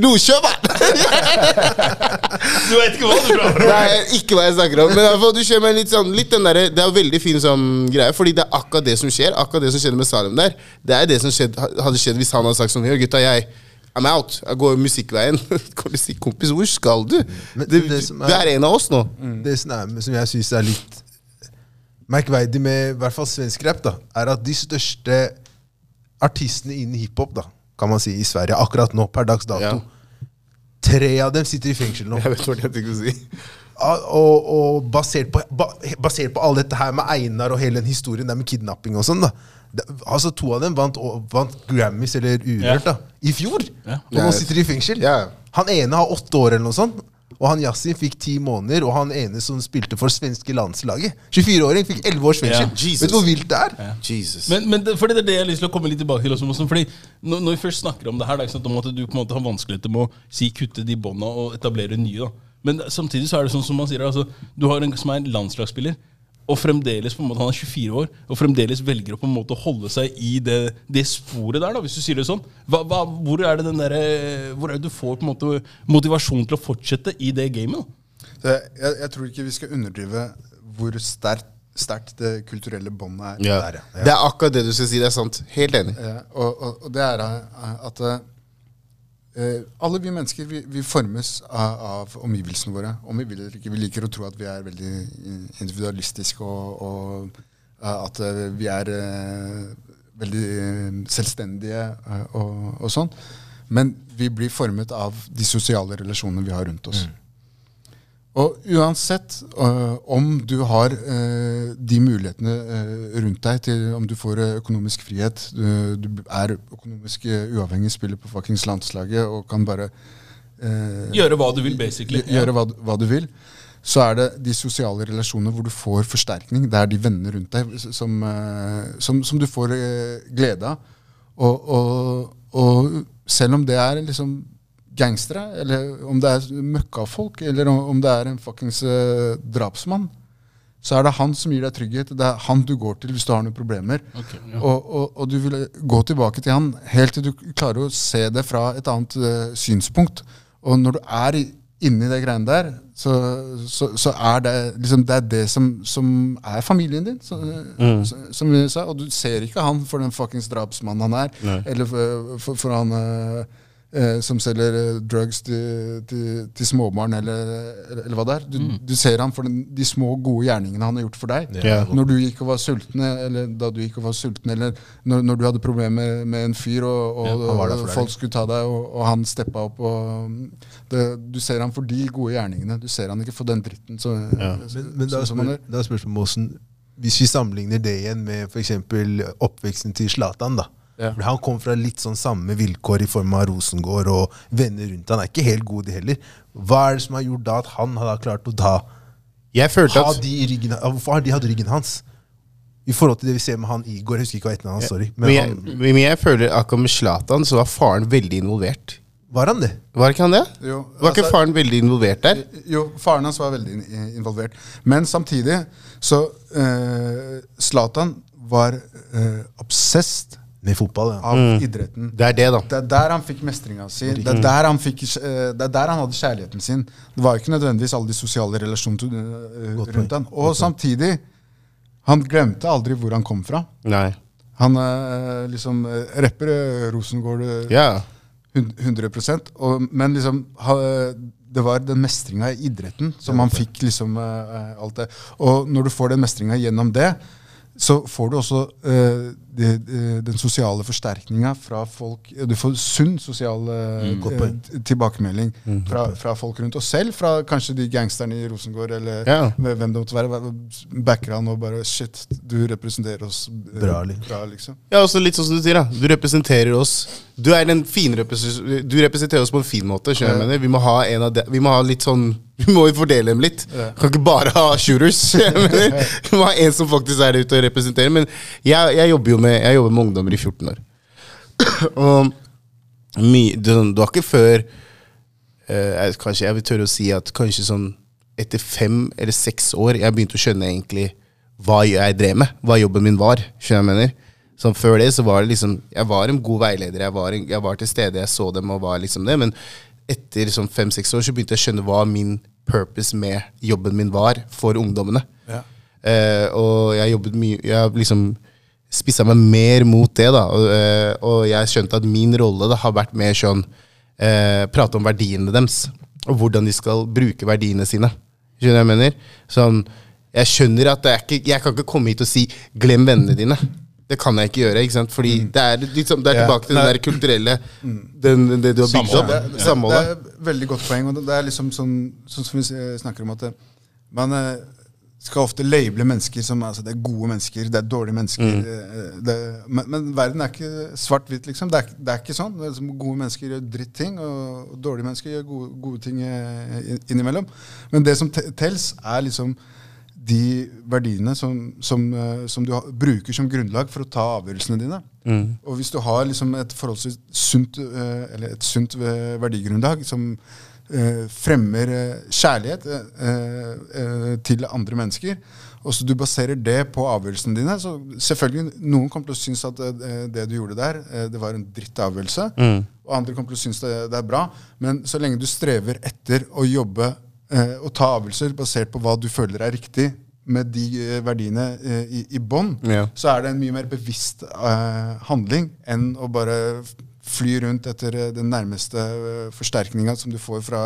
Du vet ikke hva du prater om! Nei, ikke hva jeg snakker om. Men du skjønner meg litt sånn litt den der, Det er veldig fin sånn greie, fordi det er akkurat det som skjer. Akkurat det som skjedde med Salem der. Det er det som skjedde, hadde skjedd hvis han hadde sagt sånn Hør, gutta, jeg I'm out. Jeg går musikkveien. Kan du si, kompis, hvor skal du? Men Det, det er, du er- en av oss nå. Det som, er, som jeg syns er litt merkverdig med i hvert fall svensk rap, da, er at de største artistene innen hiphop, da, kan man si, i Sverige akkurat nå, per dags dato, Ja. tre av dem sitter i fengsel nå. Jeg vet hva jeg tenkte å si. Og, og basert, på, ba, basert på all dette her med Einar og hele den historien der med kidnapping og sånn, da. Det, altså To av dem vant, vant Grammys eller Urørt yeah. da, i fjor. Yeah. Og nå sitter de i fengsel. Yeah. Han ene har åtte år, eller noe sånt. Og han Yasin fikk ti måneder, og han ene som spilte for svenske landslaget, 24-åring, fikk 11 års fengsel. Yeah. Jesus. Vet du hvor vilt det er? Jesus. Men, men det, fordi det er det jeg har lyst til å komme litt tilbake til. Også, fordi når, når vi først snakker om det her, det er ikke sant, om at du på en måte har vanskeligheter med å si kutte de bånda og etablere nye. da. Men samtidig så er det sånn som man sier, altså, du har en som er en landslagsspiller, og fremdeles på en måte, han er 24 år, og fremdeles velger å på en måte holde seg i det, det sporet der, da, hvis du sier det sånn. Hva, hva, hvor er det den der, hvor er det du får på en måte motivasjon til å fortsette i det gamet? da? Så jeg, jeg tror ikke vi skal underdrive hvor sterkt sterkt det kulturelle båndet er. ja. Der, ja. Det er akkurat det du skal si. Det er sant. Helt enig. Ja, og, og, og det er eh, at eh, alle vi mennesker vi, vi formes av, av omgivelsene våre. Om vi vil ikke. Vi liker å tro at vi er veldig individualistiske, og, og eh, at eh, vi er eh, veldig selvstendige og, og sånn. Men vi blir formet av de sosiale relasjonene vi har rundt oss. Og uansett øh, om du har øh, de mulighetene øh, rundt deg til om du får økonomisk frihet, du, du er økonomisk uavhengig, spiller på fuckings landslaget og kan bare Gjøre hva du vil, basically. gjøre hva, hva du vil, så er det de sosiale relasjonene hvor du får forsterkning. Det er de vennene rundt deg som, som, som du får glede av. Og, og, og selv om det er liksom gangstere, eller om det er møkkafolk, eller om det er en fuckings eh, drapsmann, så er det han som gir deg trygghet. Det er han du går til hvis du har noen problemer. Okay, ja. og, og, og du vil gå tilbake til han helt til du klarer å se det fra et annet uh, synspunkt. Og når du er i- inni det greiene der, så, så, så er det liksom det, er det som, som er familien din, så, så, som vi sa. Og du ser ikke han for den fuckings drapsmannen han er, Nei. eller for, for, for han eh, eh, som selger eh, drugs til, til, til småbarn, eller, eller, eller hva det er. Du, du ser han for den, de små, gode gjerningene han har gjort for deg. Ja. Når du gikk og var sulten, eller da du gikk og var sulten, eller når, når du hadde problemer med, en fyr, og, og, ja, deg. folk skulle ta deg, og, og han steppa opp og det, Du ser han for de gode gjerningene. Du ser han ikke for den dritten. Så, Ja. så- Men, men da, spør, er spørsmålet Måsen, Hvis vi sammenligner det igjen med f.eks. oppveksten til Zlatan da. Ja. For Han kom fra litt sånn samme vilkår i form av Rosengård og venner rundt han er ikke helt god, de heller. Hva er det som har gjort da at han har klart å da Jeg følte ha at de i ryggen, Hvorfor har de hatt ryggen hans? I forhold til det vi ser med han Igor. Jeg husker ikke hva etternavnet hans, sorry. men Men jeg, han, men jeg føler akkurat med Zlatan så var faren veldig involvert. var han det? Var ikke han det? Jo, Var ikke altså- faren veldig involvert der? Jo, faren hans var veldig involvert. Men samtidig så Zlatan uh, var uh, obsessed Med fotball, ja. av idretten. Det er det, da. Det er der han fikk mestringa si. Det er der han, fikk, eh, det er der han hadde kjærligheten sin. Det var ikke nødvendigvis alle de sosiale relasjonene eh, Godt rundt han. Og samtidig, han glemte aldri hvor han kom fra. Nei. Han eh, liksom rapper Rosengård yeah. Ja. 100 og, Men liksom det var den mestringa i idretten som han fikk liksom alt det. Og når du får den mestringa gjennom det, så får du også uh, de, de, den sosiale forsterkninga fra folk Du får sunn sosial uh, mm. tilbakemelding mm. fra, fra folk rundt. Og selv fra kanskje de gangsterne i Rosengård, eller Ja. hvem det måtte være. Backer han og bare Shit, du representerer oss eh, Bra, bra liksom. Ja, også litt sånn som du sier, da. Du representerer oss. Du er den fin repres- Du representerer oss på en fin måte. skjønner jeg mener? Vi må ha en av de, Vi må ha litt sånn Vi må jo fordele dem litt. Ja. Kan ikke bare ha shooters. du må ha en som faktisk er ute og representerer. Men jeg, jeg jobber jo med, jeg jobber med ungdommer i 14 år. og my, det, det var ikke før eh, Kanskje jeg vil tørre å si at kanskje sånn etter fem eller seks år jeg begynte å skjønne egentlig hva jeg drev med. Hva jobben min var. Skjønner jeg mener? Sånn Før det så var det liksom Jeg var en god veileder. Jeg var, jeg var til stede, jeg så dem og var liksom det. Men etter sånn fem-seks år så begynte jeg å skjønne hva min purpose med jobben min var for ungdommene. Ja. Eh, og jeg jobbet mye Jeg liksom spissa meg mer mot det, da. Og, eh, og jeg skjønte at min rolle da har vært mer sånn eh, Prate om verdiene deres. Og hvordan de skal bruke verdiene sine. Skjønner du hva jeg mener? Sånn, jeg skjønner at det er ikke, jeg kan ikke komme hit og si 'glem vennene dine'. Det kan jeg ikke gjøre. ikke sant? Fordi det er, liksom, det er tilbake til den Nei. der kulturelle den, det du har bygd opp. Det, det, det er et veldig godt poeng. og det, det er liksom sånn, sånn som vi snakker om at det, man eh, skal ofte labele mennesker som altså, det er gode mennesker, det er dårlige mennesker. Mm. Det, men, men verden er ikke svart-hvitt, liksom. Det er, det er ikke sånn. Det er liksom, gode mennesker gjør dritting, og, og dårlige mennesker gjør gode, gode ting eh, innimellom. Men det som te- tels, er liksom de verdiene som, som, eh, som du bruker som grunnlag for å ta avgjørelsene dine. Og hvis du har liksom et forholdsvis sunt, eh, eller et sunt eh, verdigrunnlag som fremmer kjærlighet til andre mennesker, og så du baserer det på avgjørelsene dine så selvfølgelig Noen kommer til å synes at det du gjorde der, det var en dritt avgjørelse. Og andre kommer til å synes det, det er bra. Men så lenge du strever etter å jobbe og ta avgjørelser basert på hva du føler er riktig, med de eh, verdiene eh, i, i bånn, Ja. så er det en mye mer bevisst eh, handling enn å bare fly rundt etter eh, den nærmeste forsterkninga som du får fra,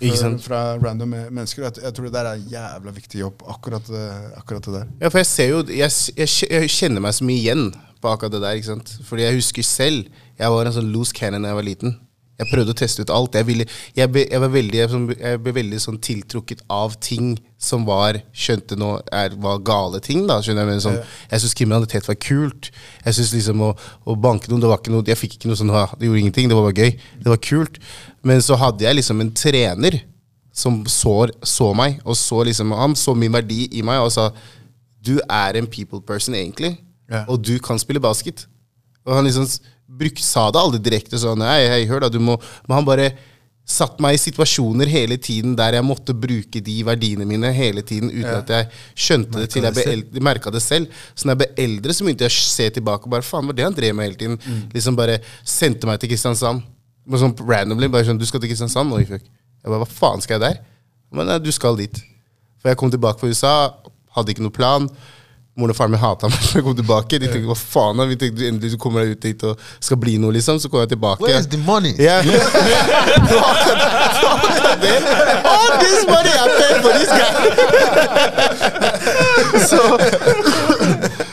fra, fra random mennesker. Jeg, jeg tror det der er en jævla viktig jobb, akkurat, eh, akkurat det der. Ja, for jeg ser jo jeg, jeg, jeg kjenner meg så mye igjen på akkurat det der. ikke sant? Fordi jeg husker selv Jeg var en sånn loose cannon da jeg var liten. Jeg prøvde å teste ut alt. Jeg, ville, jeg, ble, jeg, var veldig, jeg, ble veldig sånn tiltrukket av ting som var skjønte nå er, var gale ting. da, skjønner Jeg men sånn, Jeg syntes kriminalitet var kult. Jeg synes liksom å, å banke noen det var ikke noe, Jeg fikk ikke noe sånn «Ha, Det gjorde ingenting. Det var bare gøy. Det var kult. Men så hadde jeg liksom en trener som så, så meg, og så liksom, han så min verdi i meg og sa du er en people person egentlig, Ja. og du kan spille basket. Og han liksom bruk, sa det aldri direkte sånn, hei, hei, hør da, du må, men han bare satt meg i situasjoner hele tiden der jeg måtte bruke de verdiene mine hele tiden, uten Ja. at jeg skjønte det til jeg det ble eldre, merka det selv. Så når jeg ble eldre, så begynte jeg å se tilbake og bare, faen, var det han drev med hele tiden? Mm. Liksom bare sendte meg til Kristiansand. Bare sånn randomly, bare sånn, du skal til Kristiansand Oi, fuck. Jeg bare, hva faen skal jeg der? Men nei, du skal dit. For jeg kom tilbake fra USA, hadde ikke noe plan. Moren og faren min hata meg når jeg kom tilbake. De tenkte hva faen, vi tenkte endelig du kommer deg ut hit og skal bli noe, liksom. Så kom jeg tilbake. Where is the money? Det. All this money I paid for this guy! Så,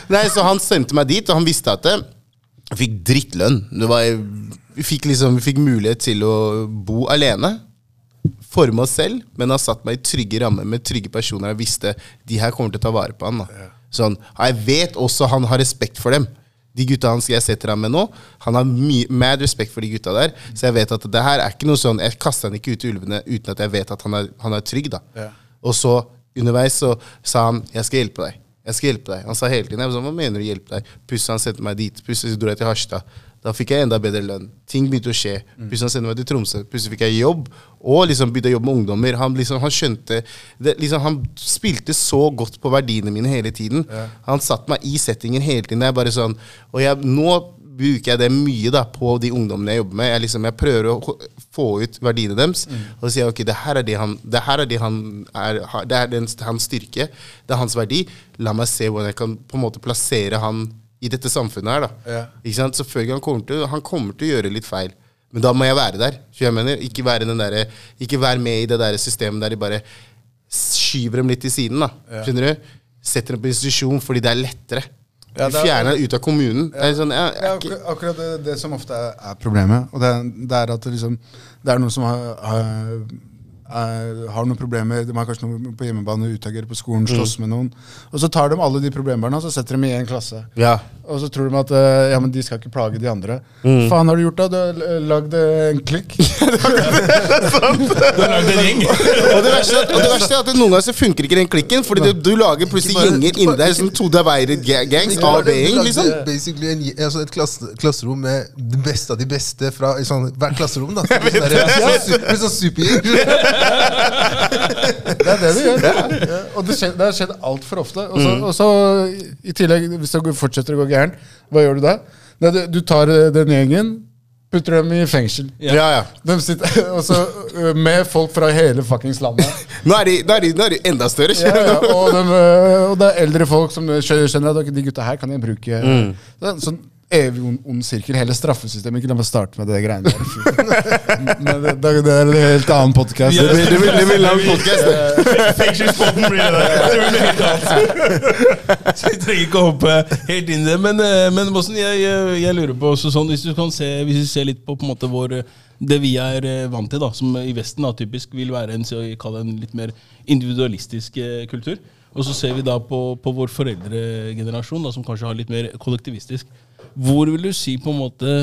nei, så han sendte meg dit, og han visste at jeg fikk drittlønn. Det var, vi, fikk liksom, vi fikk mulighet til å bo alene. Forme oss selv, men han satt meg i trygge rammer med trygge personer. Jeg visste de her kommer til å ta vare på han. Da. Sånn, jeg vet også han har respekt for dem. De gutta hans jeg setter ham med nå, han har mad respekt for de gutta der. Så jeg vet at det her er ikke noe sånn Jeg kaster han ikke ut i ulvene uten at jeg vet at han er, han er trygg. da. Ja. Og så underveis så sa han 'jeg skal hjelpe deg'. Jeg skal hjelpe deg. Han sa hele tiden jeg var sånn, 'hva mener du hjelpe deg'? Plutselig han sendte meg dit. Plutselig dro jeg til Harstad. Da fikk jeg enda bedre lønn. Ting begynte å skje. Plutselig han sendte meg til Tromsø. Plutselig fikk jeg jobb. Og liksom begynte å jobbe med ungdommer. Han, liksom, han skjønte det, liksom, Han spilte så godt på verdiene mine hele tiden. Han satte meg i settingen hele tiden. Er bare sånn, og jeg, nå bruker jeg det mye da, på de ungdommene jeg jobber med. Jeg, liksom, jeg prøver å få ut verdiene deres. Og så sier jeg ok, det her er det han, det her er det han er, det er den, hans styrke. Det er hans verdi. La meg se hvordan jeg kan på en måte plassere han i dette samfunnet her. da. Ja. Ikke sant? Selvfølgelig han kommer, til, han kommer til å gjøre litt feil. Men da må jeg være der. Så jeg mener, Ikke være, den derre- ikke være med i det der systemet der de bare skyver dem litt til siden. da. Skjønner du? Setter dem på institusjon fordi det er lettere. Ja, du er- fjerner dem ut av kommunen. Det er sånn, jeg, jeg, er akkurat, det, det som ofte er, er problemet. Og det, det er at det, liksom, det er noen som har, har, er, har noen problemer. De har kanskje noe på hjemmebane, utagerer på skolen, slåss med noen. Og så tar de alle de problembarna og så setter de i en klasse. ja. Og så tror de at uh, ja, men de skal ikke plage de andre. Mm. Faen har du gjort da? Du har lagd eh, en klikk. Du har lagd en gjeng. Og det verste, og det verste er at noen ganger så funker ikke den klikken, fordi du, du lager plutselig bare- gjenger inni deg som to divided ga- gangs. Ikke A og B-gjeng, liksom. Basically en, altså et klasse, klasserom med det beste av de beste fra sånn, hvert klasserom. da Sånn sånn, sånn sånn, sånn, sånn supergjeng. Det er det du gjør. Ja. Og det, skjer, det har skjedd altfor ofte. Og så, og så i tillegg, hvis det fortsetter å gå gærent, hva gjør du da? Du, tar eh, den gjengen, putter dem i fengsel. Ja, ja. De sitter, og så, eh, med folk fra hele fuckings landet. Nå er de, nå er de, nå er de enda større. Ja, ja, og, de, eh, og det er eldre folk som skjønner at de gutta her kan jeg bruke. Mm. sånn evig ond, ond sirkel. Hele straffesystemet. Ikke la meg starte med det greiene der. Men det, det, det er en helt annen podkast. Det blir, det blir, det blir lang podcast, det. Fengselspodden blir det. Det blir helt annet. Så vi trenger ikke å hoppe helt inn i det. Men, eh, men Bossen, jeg, jeg, jeg lurer på også sånn, hvis du kan se, hvis du ser litt på, på en måte vår, det vi er eh, vant til, da, som i Vesten da, typisk vil være en, en litt mer individualistisk eh, kultur. Og så ser vi da på, på vår foreldregenerasjon, da, som kanskje har litt mer kollektivistisk. Hvor vil du si på en måte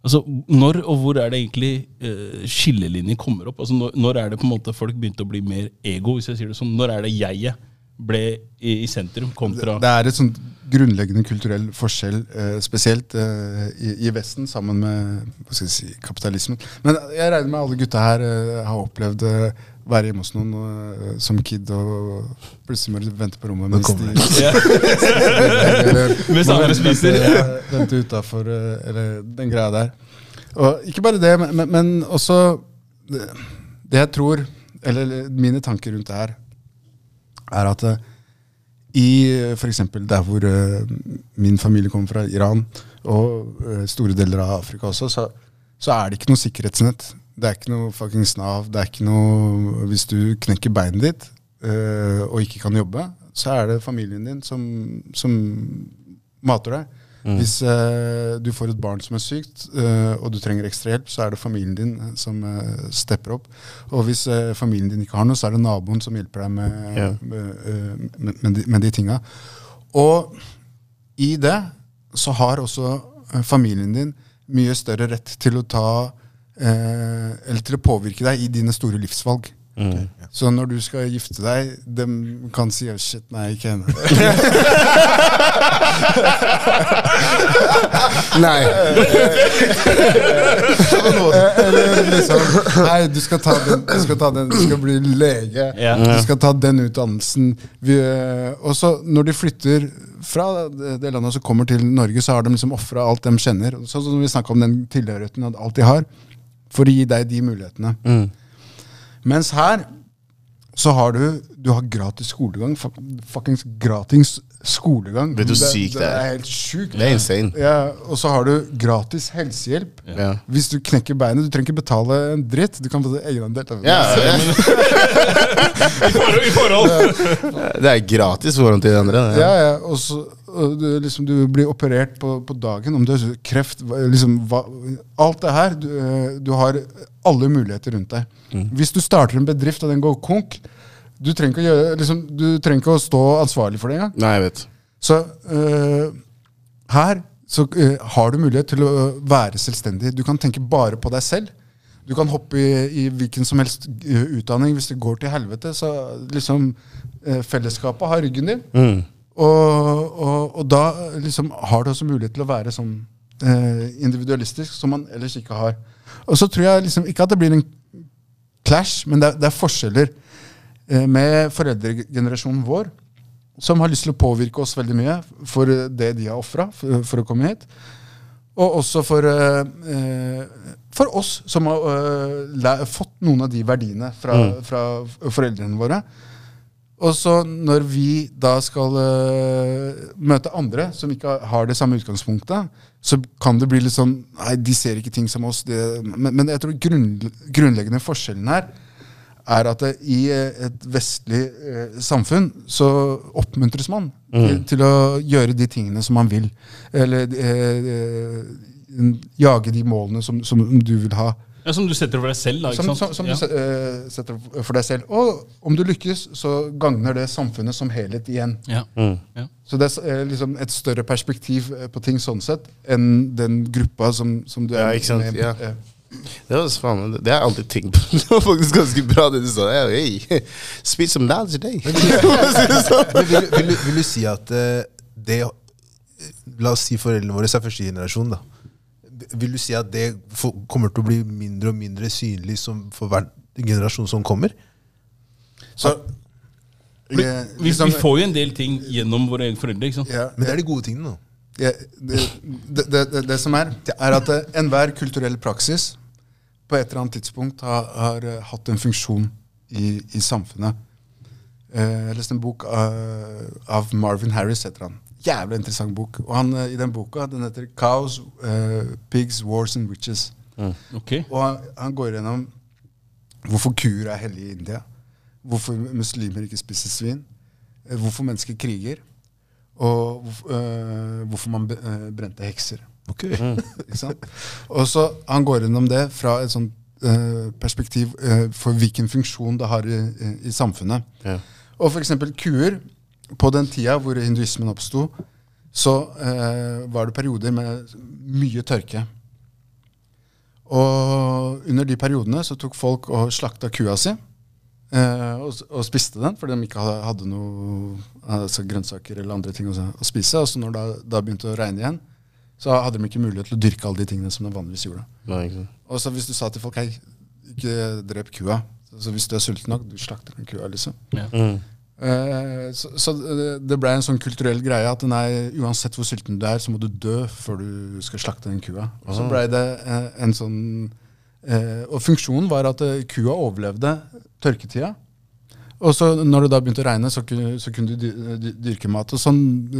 Altså, Når og hvor er det egentlig uh, skillelinjer kommer opp? Altså, når, når er det på en måte folk begynte å bli mer ego? hvis jeg sier det sånn? Når er det jeget ble i, i sentrum kontra Det er et sånt grunnleggende kulturell forskjell, uh, spesielt uh, i, i Vesten, sammen med si, kapitalismen. Men jeg regner med alle gutta her har opplevd eh, være hjemme hos noen uh, som kid og plutselig må du vente på rommet mens de eller, Mens andre spiser. Vente, vente utafor, eller den greia der. Og ikke bare det, men, men, også det, det jeg tror, eller mine tanker rundt det her, er at uh, i f.eks. der hvor eh, min familie kommer fra, Iran, og eh, store deler av Afrika også, så, så er det ikke noe sikkerhetsnett. Det er ikke noe fuckings Nav. Det er ikke noe Hvis du knekker beinet ditt eh, og ikke kan jobbe, så er det familien din som, som mater deg. Hvis eh, du får et barn som er sykt, eh, og du trenger ekstra hjelp, så er det familien din som stepper opp. Og hvis familien din ikke har noe, så er det naboen som hjelper deg med, Ja. med, med, med, de, med de tinga. Og i det så har også familien din mye større rett til å ta Eller til å påvirke deg i dine store livsvalg. Så når du skal gifte deg, de kan si oh, shit, nei, ikke henne'. Nei. Eller liksom Nei, du skal ta den, du skal, ta den, du skal bli lege. Du skal ta den utdannelsen. Eh, og så når de flytter fra det det landet som kommer til Norge, så har de liksom ofra alt de kjenner. Sånn som vi snakka om den tilhørigheten alt de har, for å gi deg de mulighetene. Mens her så har du Du har gratis skolegang. fuck- Fuckings gratis skolegang. Vet du hvor sykt det det er? Det helt sjukt. Det er insane. Ja, og så har du gratis helsehjelp. Ja. Hvis du knekker beinet, du trenger ikke betale en dritt. Du kan få egenandel. Ja, ja. I forhold- I forhold! Det er gratis forhold til de andre. Ja, ja, og så du, liksom, du blir operert på, på dagen. Om du har kreft liksom, hva, Alt det her. Du, eh, du har alle muligheter rundt deg. Hvis du starter en bedrift og den går konk, du trenger ikke å, gjøre, liksom, du trenger ikke å stå ansvarlig for det engang. Nei, jeg vet. Så øh, her så øh, har du mulighet til å være selvstendig. Du kan tenke bare på deg selv. Du kan hoppe i, i hvilken som helst øh, utdanning. Hvis det går til helvete, så liksom øh, Fellesskapet har ryggen din. Mm. Og, og, og da liksom har du også mulighet til å være sånn individualistisk som man ellers ikke har. Og så tror jeg liksom ikke at det blir en clash, men det er, det er forskjeller eh, med foreldregenerasjonen vår som har lyst til å påvirke oss veldig mye for eh, det de har ofra for, for å komme hit. Og også for, eh, eh, for oss som har eh, fått noen av de verdiene fra, fra foreldrene våre. Og så når vi da skal uh, møte andre som ikke har det samme utgangspunktet, så kan det bli litt sånn Nei, de ser ikke ting som oss. Det, men, men jeg tror grunn, grunnleggende forskjellen her er at det, i eh, et vestlig eh, samfunn så oppmuntres man til, til å gjøre de tingene som man vil. Eller eh, eh, jage de målene som, som du vil ha. Ja, som du setter for deg selv, da. ikke Som, sant? som, som ja. du eh, setter for deg selv. Og om du lykkes, så gagner det samfunnet som helhet igjen. Ja. Mm. Ja. Så det er eh, liksom et større perspektiv på ting sånn sett enn den gruppa som, som du er Ja, ikke sant, med ja. Eh, Det var så faen, det har jeg alltid tenkt på. Det var faktisk ganske bra det du sa. Hey, spit some knowledge today. Men vil, vil, du- vil du si at eh, det La oss si foreldrene våre er første generasjon. da Vil du si at det kommer til å bli mindre og mindre synlig som, for hver generasjon som kommer? Så Vi, eh, vi, liksom- vi får jo en del ting gjennom våre egne foreldre. ikke sant? ja, Men det er de gode tingene. da Ja, det, det, det, det, det som er, er at eh, enhver kulturell praksis på et eller annet tidspunkt har, har eh, hatt en funksjon i, i samfunnet. Eh, Jeg leste en bok av, av Marvin Harris, heter han. Jævlig interessant bok. Og han, eh, i den boka, den heter 'Cows, uh, Pigs, Wars and Witches'. Ok. Og han, han går gjennom hvorfor kuer er hellige i India. Hvorfor muslimer ikke spiser svin. eh, Hvorfor mennesker kriger. Og øh, hvorfor man brente hekser. Ok sant? Og så Han går gjennom det fra et sånt øh, perspektiv øh, for hvilken funksjon det har i, i, samfunnet. Ja. Og f.eks. kuer. På den tida hvor hinduismen oppsto, så øh, var det perioder med mye tørke. Og under de periodene så tok folk og slakta kua si. eh, og, og spiste den fordi de ikke hadde, hadde noe altså grønnsaker eller andre ting å, å spise. Og så når det da, da begynte å regne igjen, så hadde de ikke mulighet til å dyrke alle de tingene som de vanligvis gjorde. Nei. Og så hvis du sa til folk hei, ikke drep kua. Så hvis du er sulten nok, du slakter den kua, liksom. Ja. Mm. Eh, så så det- ble en sånn kulturell greie at nei, uansett hvor sulten du er, så må du dø før du skal slakte den kua. Og så ble det eh, en sånn eh, Og funksjonen var at kua overlevde tørketida. Og så når det da begynte å regne, så så kunne du dy- dy- dyrke mat. Og sånn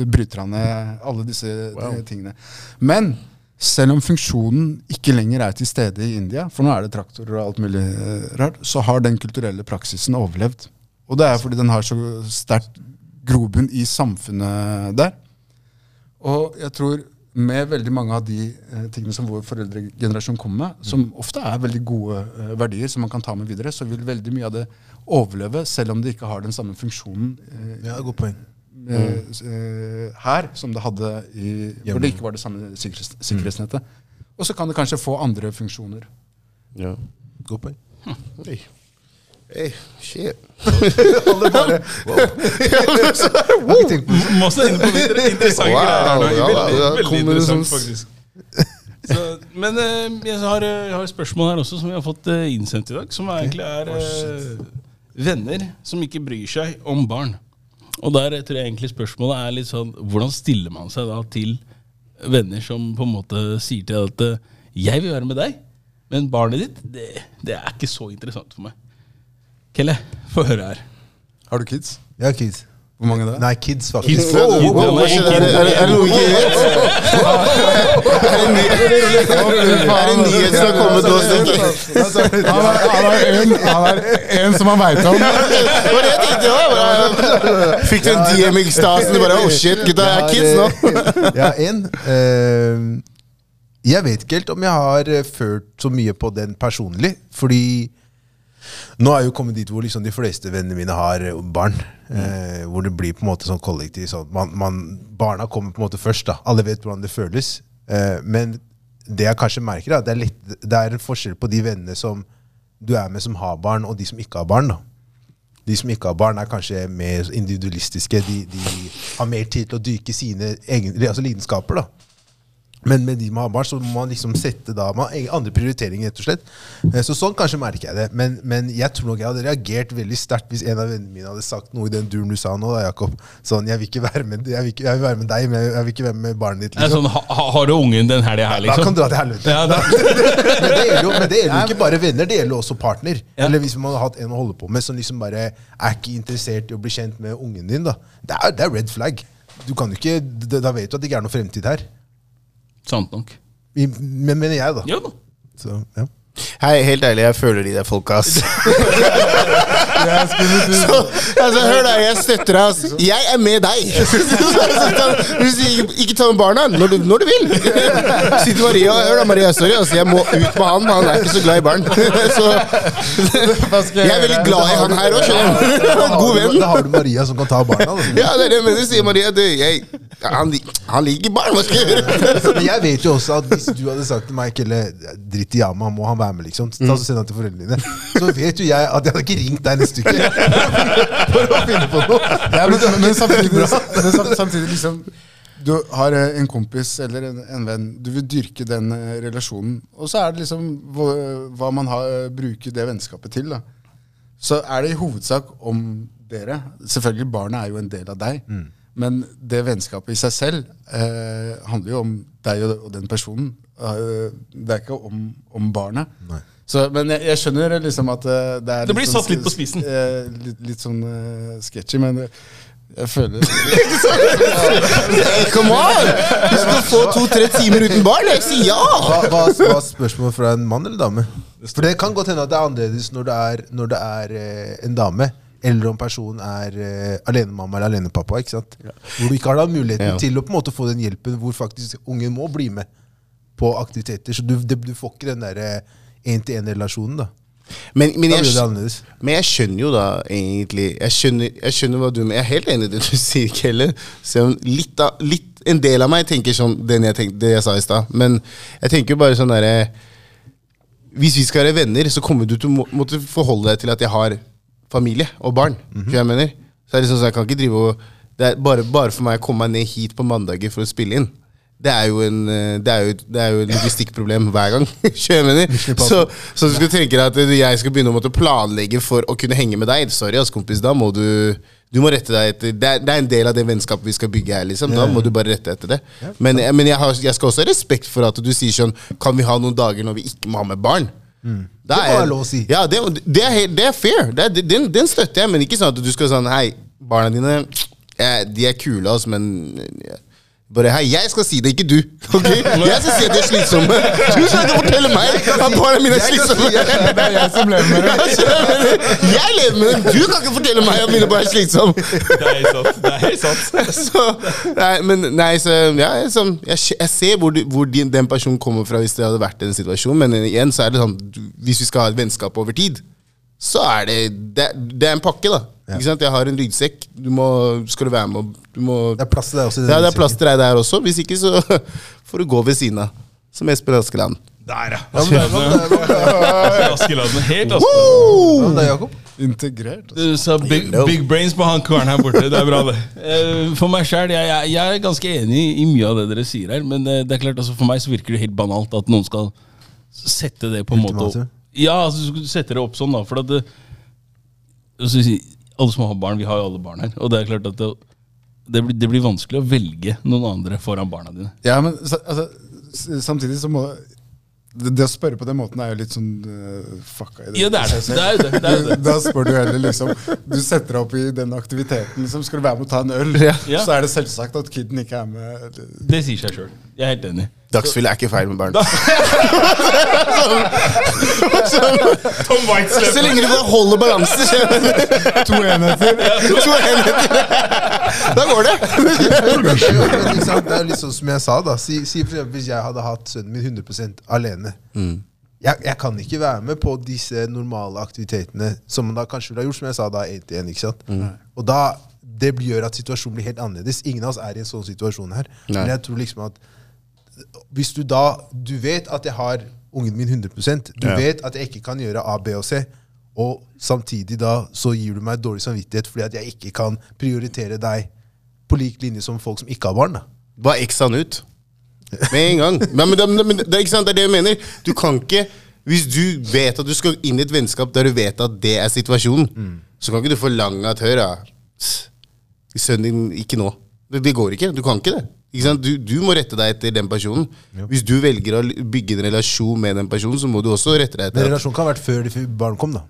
bryter han ned alle disse wow. tingene. Men selv om funksjonen ikke lenger er til stede i India, for nå er det traktorer og alt mulig eh, rart, så har den kulturelle praksisen overlevd. Og det er fordi den har så sterkt grobunn i samfunnet der. Og jeg tror med veldig mange av de eh, tingene som vår foreldregenerasjon kommer med, som ofte er veldig gode eh, verdier som man kan ta med videre, så vil veldig mye av det overleve, selv om det ikke har den samme funksjonen eh, Ja, god poeng. eh, eh, her som det hadde i Hvor det ikke var det samme sikkerhets, sikkerhetsnettet. Og så kan det kanskje få andre funksjoner. Ja. God poeng. Hey. Hey, shit. Alle bare wow. Masse inne på videre interessante Wow, greier her nå. ja, Veldig, ja, veldig interessant, sånn- faktisk. Så, men jeg har, jeg har et spørsmål her også som vi har fått innsendt i dag. Som egentlig er eh, venner som ikke bryr seg om barn. Og der tror jeg egentlig spørsmålet er litt sånn Hvordan stiller man seg da til venner som på en måte sier til deg at eh, 'Jeg vil være med deg, men barnet ditt, det, det er ikke så interessant for meg'. Kelle, få høre her. Har du kids? Jeg har kids. Hvor mange er? Nei, kids, faktisk. Kids? Er det- det- det noe vi ikke vet? Er det er nyhet som har kommet oss? Han er, en, en som han veit om. Det det. Fikk du en DM i stasen? Du bare, oh shit, gutta, jeg er kids nå. Ja, en. Eh, jeg vet ikke helt om jeg har eh, følt så mye på den personlig. Fordi nå er jeg jo kommet dit hvor liksom de fleste vennene mine har barn. barn. Eh, hvor det blir på en måte sånn kollektiv. Sånn. Man, man, barna kommer på en måte først. da Alle vet hvordan det føles. Eh, men det jeg kanskje merker, da, det er, litt, det er en forskjell på de vennene som du er med som har barn, og de som ikke har barn. da de som ikke har barn, er kanskje mer individualistiske. De, de har mer tid til å dyrke sine egen, altså lidenskaper. da. Men med de man har barn, så må man liksom sette da, man har andre prioriteringer. rett og slett. Eh, Så sånn kanskje merker jeg det. Men, men jeg tror nok jeg hadde reagert veldig sterkt hvis en av vennene mine hadde sagt noe i den duren du sa nå. da, Jakob. Sånn, jeg vil ikke være med, jeg vil ikke, jeg vil være med deg, men jeg vil ikke være med barnet ditt. Liksom. sånn, ha, har du ungen den helga her, Da liksom? kan du dra til helvete. Ja, men det gjelder jo, men det gjelder jo ikke bare venner, det gjelder også partner. Ja. Eller hvis man har hatt en å holde på med som liksom bare er ikke interessert i å bli kjent med ungen din. da. Det er, det er red flag. Du kan jo ikke, da da vet du at det ikke er noe fremtid her. Sant nok. I- Men mener jeg, da. Ja da. Så, ja. Hei, helt ærlig, jeg føler de der folka, ass. Så, altså, hør da, jeg støtter deg, Altså. Jeg er med deg. Du ikke, ikke ta med barna når du, når du vil. Si til Maria Hør da, Maria, sorry, altså, jeg må ut med han. Han er ikke så glad i barn. Så jeg er veldig glad i han her òg. God venn. Da har du Maria som kan ta barna. Ja, det er det jeg mener, sier Maria. Du, jeg, han, han liker barn, hva skal jeg gjøre? Men jeg vet jo også at hvis du hadde sagt til meg Kelle, dritt i Yama, må han være med, liksom. Ta så Send han til foreldrene dine. Så vet jo jeg at jeg hadde ikke ringt deg uke for å finne på noe. Ja, men, men, samtidig, men samtidig liksom Du har eh, en kompis eller en, en venn, du vil dyrke den eh, relasjonen. Og så er det liksom hva, hva man har, eh, bruker det vennskapet til. da. Så er det i hovedsak om dere. Selvfølgelig, barna er jo en del av deg. Men det vennskapet i seg selv eh, handler jo om deg og, den personen. Det er ikke om, om barnet. Så, men jeg, jeg skjønner liksom at eh, det er Det blir litt sånn satt litt på spissen. eh, litt, litt sånn uh, sketchy, men eh, jeg føler come on! Du skal få to-tre timer uten barn? Jeg sier ja! Hva, hva, hva er spørsmålet fra en mann eller dame? For det kan godt hende at det er annerledes når det er, når det er eh, en dame. Eller om personen er eh, alenemamma eller alenepappa. ikke sant? Hvor du ikke har da muligheten Ja. til å på en måte få den hjelpen hvor faktisk ungen må bli med på aktiviteter. Så du, det, du får ikke den der én-til-én-relasjonen. da. Men, men, jeg, men jeg skjønner jo da egentlig Jeg skjønner, jeg skjønner hva du mener. Jeg er helt enig i det du sier, Kelle. Litt av, litt, en del av meg tenker sånn den jeg tenk, det jeg sa i stad. Men jeg tenker jo bare sånn derre Hvis vi skal være venner, så kommer du til å må, måtte forholde deg til at jeg har familie og barn. Mm -hmm. jeg mener? Så er det sånn, så jeg kan ikke drive og det er bare, bare for meg å komme meg ned hit på mandager for å spille inn. Det er jo en eh, Det er jo, det er jo et logistikkproblem hver gang. Så, så du skulle tenke deg at jeg skal begynne å måtte planlegge for å kunne henge med deg. Sorry, ass, kompis. Da må du Du må rette deg etter Det er, det er en del av det vennskapet vi skal bygge her. liksom Da må du bare rette etter det. Men, men jeg, har, jeg skal også ha respekt for at du sier sånn Kan vi ha noen dager når vi ikke må ha med barn? Det er, være lov å si. Ja, det, det, er, det er fair. Det er, den, den støtter jeg, men ikke sånn at du skal sånn Hei, barna dine eh, De er kule, altså, men eh, bare hei, jeg skal si det, ikke du. ok? Jeg skal si at de er slitsomme. Du skal ikke fortelle meg at barna mine er slitsomme. Det er jeg som lever med det. Jeg lever med dem. Du kan ikke fortelle meg at mine barn er slitsomme. Det er sant. Det er sant. Så, nei, men nei, så ja, jeg, sånn, jeg, jeg ser hvor, du, hvor din, den personen kommer fra hvis det hadde vært en situasjon, men igjen så er det sånn Hvis vi skal ha et vennskap over tid, så er det Det, det er en pakke, da. Ikke sant? Jeg har en ryggsekk. Du må, skal du være med og du må, Det er plass til deg også. Ja, det er plass til deg der også. Hvis ikke, så får du gå ved siden av. Som Espen Askeland. Der, ja. Askeladden. Helt Askeladden. Det er Jakob? Integrert. altså. Du sa big, big brains på han karen her borte. Det er bra, det. Eh, For meg sjøl, jeg, jeg, jeg er ganske enig i mye av det dere sier her. Men eh, det er klart, altså, for meg så virker det helt banalt at noen skal sette det på en måte Ja, altså, du sette det opp sånn, da. For at det, altså, alle som har barn, vi har jo alle barn her. Og det er klart at det, det, blir, det blir vanskelig å velge noen andre foran barna dine. Ja, men altså, samtidig så må det, det å spørre på den måten er jo litt sånn uh, fucka i det. Ja, det er det. Det er det. det, er det. Da spør du heller liksom Du setter deg opp i den aktiviteten. liksom Skal du være med å ta en øl, Ja. så er det selvsagt at kiden ikke er med. Det sier seg sjøl. Jeg er helt enig. Dagsfyll er ikke feil med barn. Tom White Så lenge du holder balansen. To enheter. To enheter. Da går det. Det er sånn som jeg sa. da Si, si for eksempel Hvis jeg hadde hatt sønnen min 100% alene. Jeg, jeg kan ikke være med på disse normale aktivitetene som man da kanskje ville ha gjort, som jeg sa da, én til én. ikke sant? Og da, Det gjør at situasjonen blir helt annerledes. Ingen av oss er i en sånn situasjon her. Nei. Men jeg tror liksom at hvis du da Du vet at jeg har ungen min 100% Du Ja. vet at jeg ikke kan gjøre A, B og C. Og samtidig da så gir du meg dårlig samvittighet fordi at jeg ikke kan prioritere deg på lik linje som folk som ikke har barn. da Bare x han ut. Med en gang. Men, men, det- men, det, er ikke sant, det er det jeg mener. Du kan ikke Hvis du vet at du skal inn i et vennskap der du vet at det er situasjonen, så kan ikke du forlange at Hør, da. Sønnen din Ikke nå. Det, det går ikke. Du kan ikke det. Du, du må rette deg etter den personen. Hvis du velger å bygge en relasjon med den personen, så må du også rette deg etter Men relasjonen kan ha vært før barn kom. da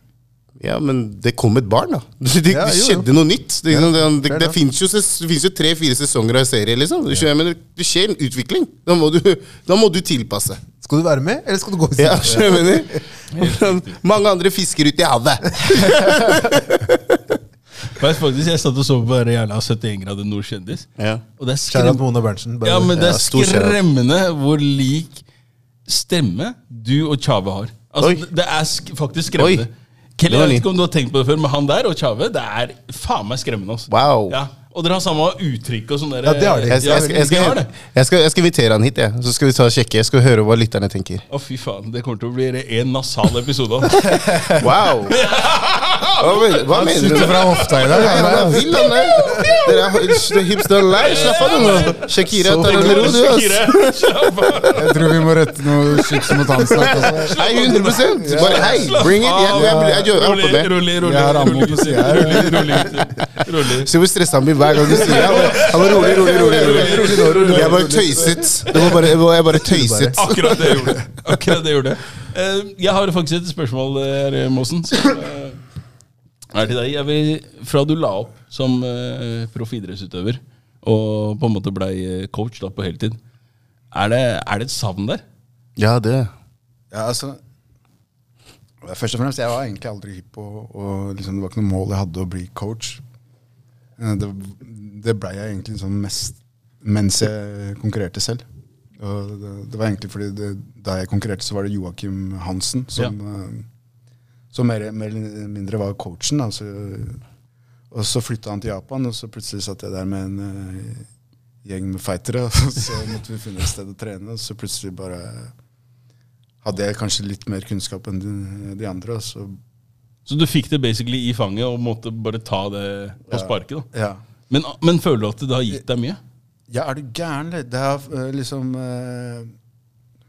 Ja, men det kom et barn, da. Det, det, Ja, det jo, jo. skjedde noe nytt. Det, det, det, fair det, fins jo, det jo tre-fire sesonger av serie, liksom. Du men det skjer en utvikling. Da må du, da må du tilpasse. Skal du være med, eller skal du gå Ja, siden? skjønner jeg mener? Mange andre fisker ut i havet. Vet faktisk, Jeg satt og så på det jævla 71 grader nord kjendis. Ja. Og det er skrem... Berntsen. bare- ja, men det er skremmende hvor lik stemme du og Tjave har. Altså, Oi. det- er sk faktisk skremmende. Kelly, jeg vet ikke om du har tenkt på det før, men han der og Tjave, det er faen meg skremmende. Altså. Wow. Ja. Og dere har samme uttrykk og sånn der. Ja, det har de. Jeg, jeg, skal, jeg, de skal, jeg, skal, jeg skal invitere han hit, jeg. så skal vi ta og sjekke. Jeg skal høre hva lytterne tenker. Å, fy faen. Det kommer til å bli en nasal episode. Wow! Hva, men, hva mener du? Fra hofta i dag. Han er vill, han der. Er hipster online. Slapp av, nå. Shakira ta det med ro, du, ass. Jeg tror vi må rette noe skyts mot hans snart. også. Hei, 100% Bare hei, bring it. Jeg, jeg, jeg, jeg, jeg med. Rolig, rolig, Jeg har ammo på Se hvor stressa han blir hver gang du sier det. Han var rolig, rolig, rolig. rolig. Jeg bare tøyset. Det var bare, jeg bare tøyset. Akkurat det gjorde. Akkurat det gjorde. Eh, Jeg har faktisk et spørsmål her, Måsen. Som eh, er til deg. Jeg vil, fra du la opp som proff idrettsutøver, og på en måte blei coach da på heltid, er det, er det et savn der? Ja, det. Ja, altså Først og fremst, jeg var egentlig aldri hypp på og liksom, Det var ikke noe mål jeg hadde å bli coach. Eh, Det, det blei jeg egentlig sånn mest mens jeg konkurrerte selv. Og det, det var egentlig fordi det, Da jeg konkurrerte, så var det Joakim Hansen som, eh, som mer, mer eller mindre var coachen. Altså, og så flytta han til Japan, og så plutselig satt jeg der med en eh, gjeng med fightere. Og så måtte vi finne et sted å trene, og så plutselig bare hadde jeg kanskje litt mer kunnskap enn de, de andre. Og så, Så du fikk det basically i fanget og måtte bare ta det på sparket? da ja. men, men føler du at det har gitt deg mye? ja, er du gæren? Det har eh, liksom uh,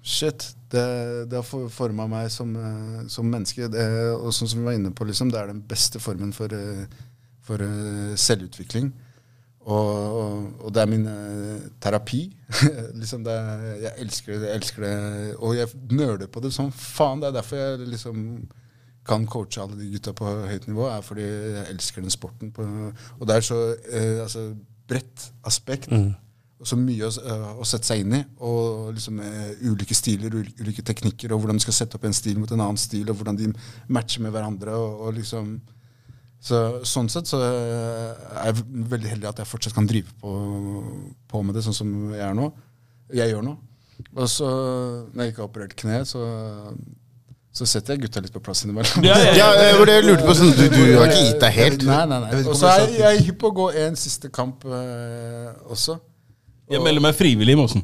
Shit. Det, det har for- forma meg som, uh, som menneske. Det, og sånn som vi var inne på, liksom, det er den beste formen for, uh, for selvutvikling. Og, og, og det er min terapi. liksom det jeg elsker det, jeg elsker det. Og jeg nøler på det som faen. Det er derfor jeg liksom kan coache alle de gutta på høyt nivå, er fordi jeg elsker den sporten. På, og det er så eh, altså, bredt aspekt. Og så mye å, eh, å sette seg inn i. Og liksom eh, ulike stiler, ul- ulike teknikker, og hvordan du skal sette opp en stil mot en annen stil, og hvordan de matcher med hverandre. og, og liksom så, sånn sett så eh, er jeg veldig heldig at jeg fortsatt kan drive på, på med det sånn som jeg er nå. Jeg gjør nå. Og så, når jeg ikke har operert kneet, så, så setter jeg gutta litt på plass innimellom. Ja, ja, det det jeg lurte på. Sånn, du, du har ikke gitt deg helt? Nei, nei, nei. Og så er jeg, jeg er hypp på å gå en siste kamp eh, også. Jeg melder meg frivillig, Måsen.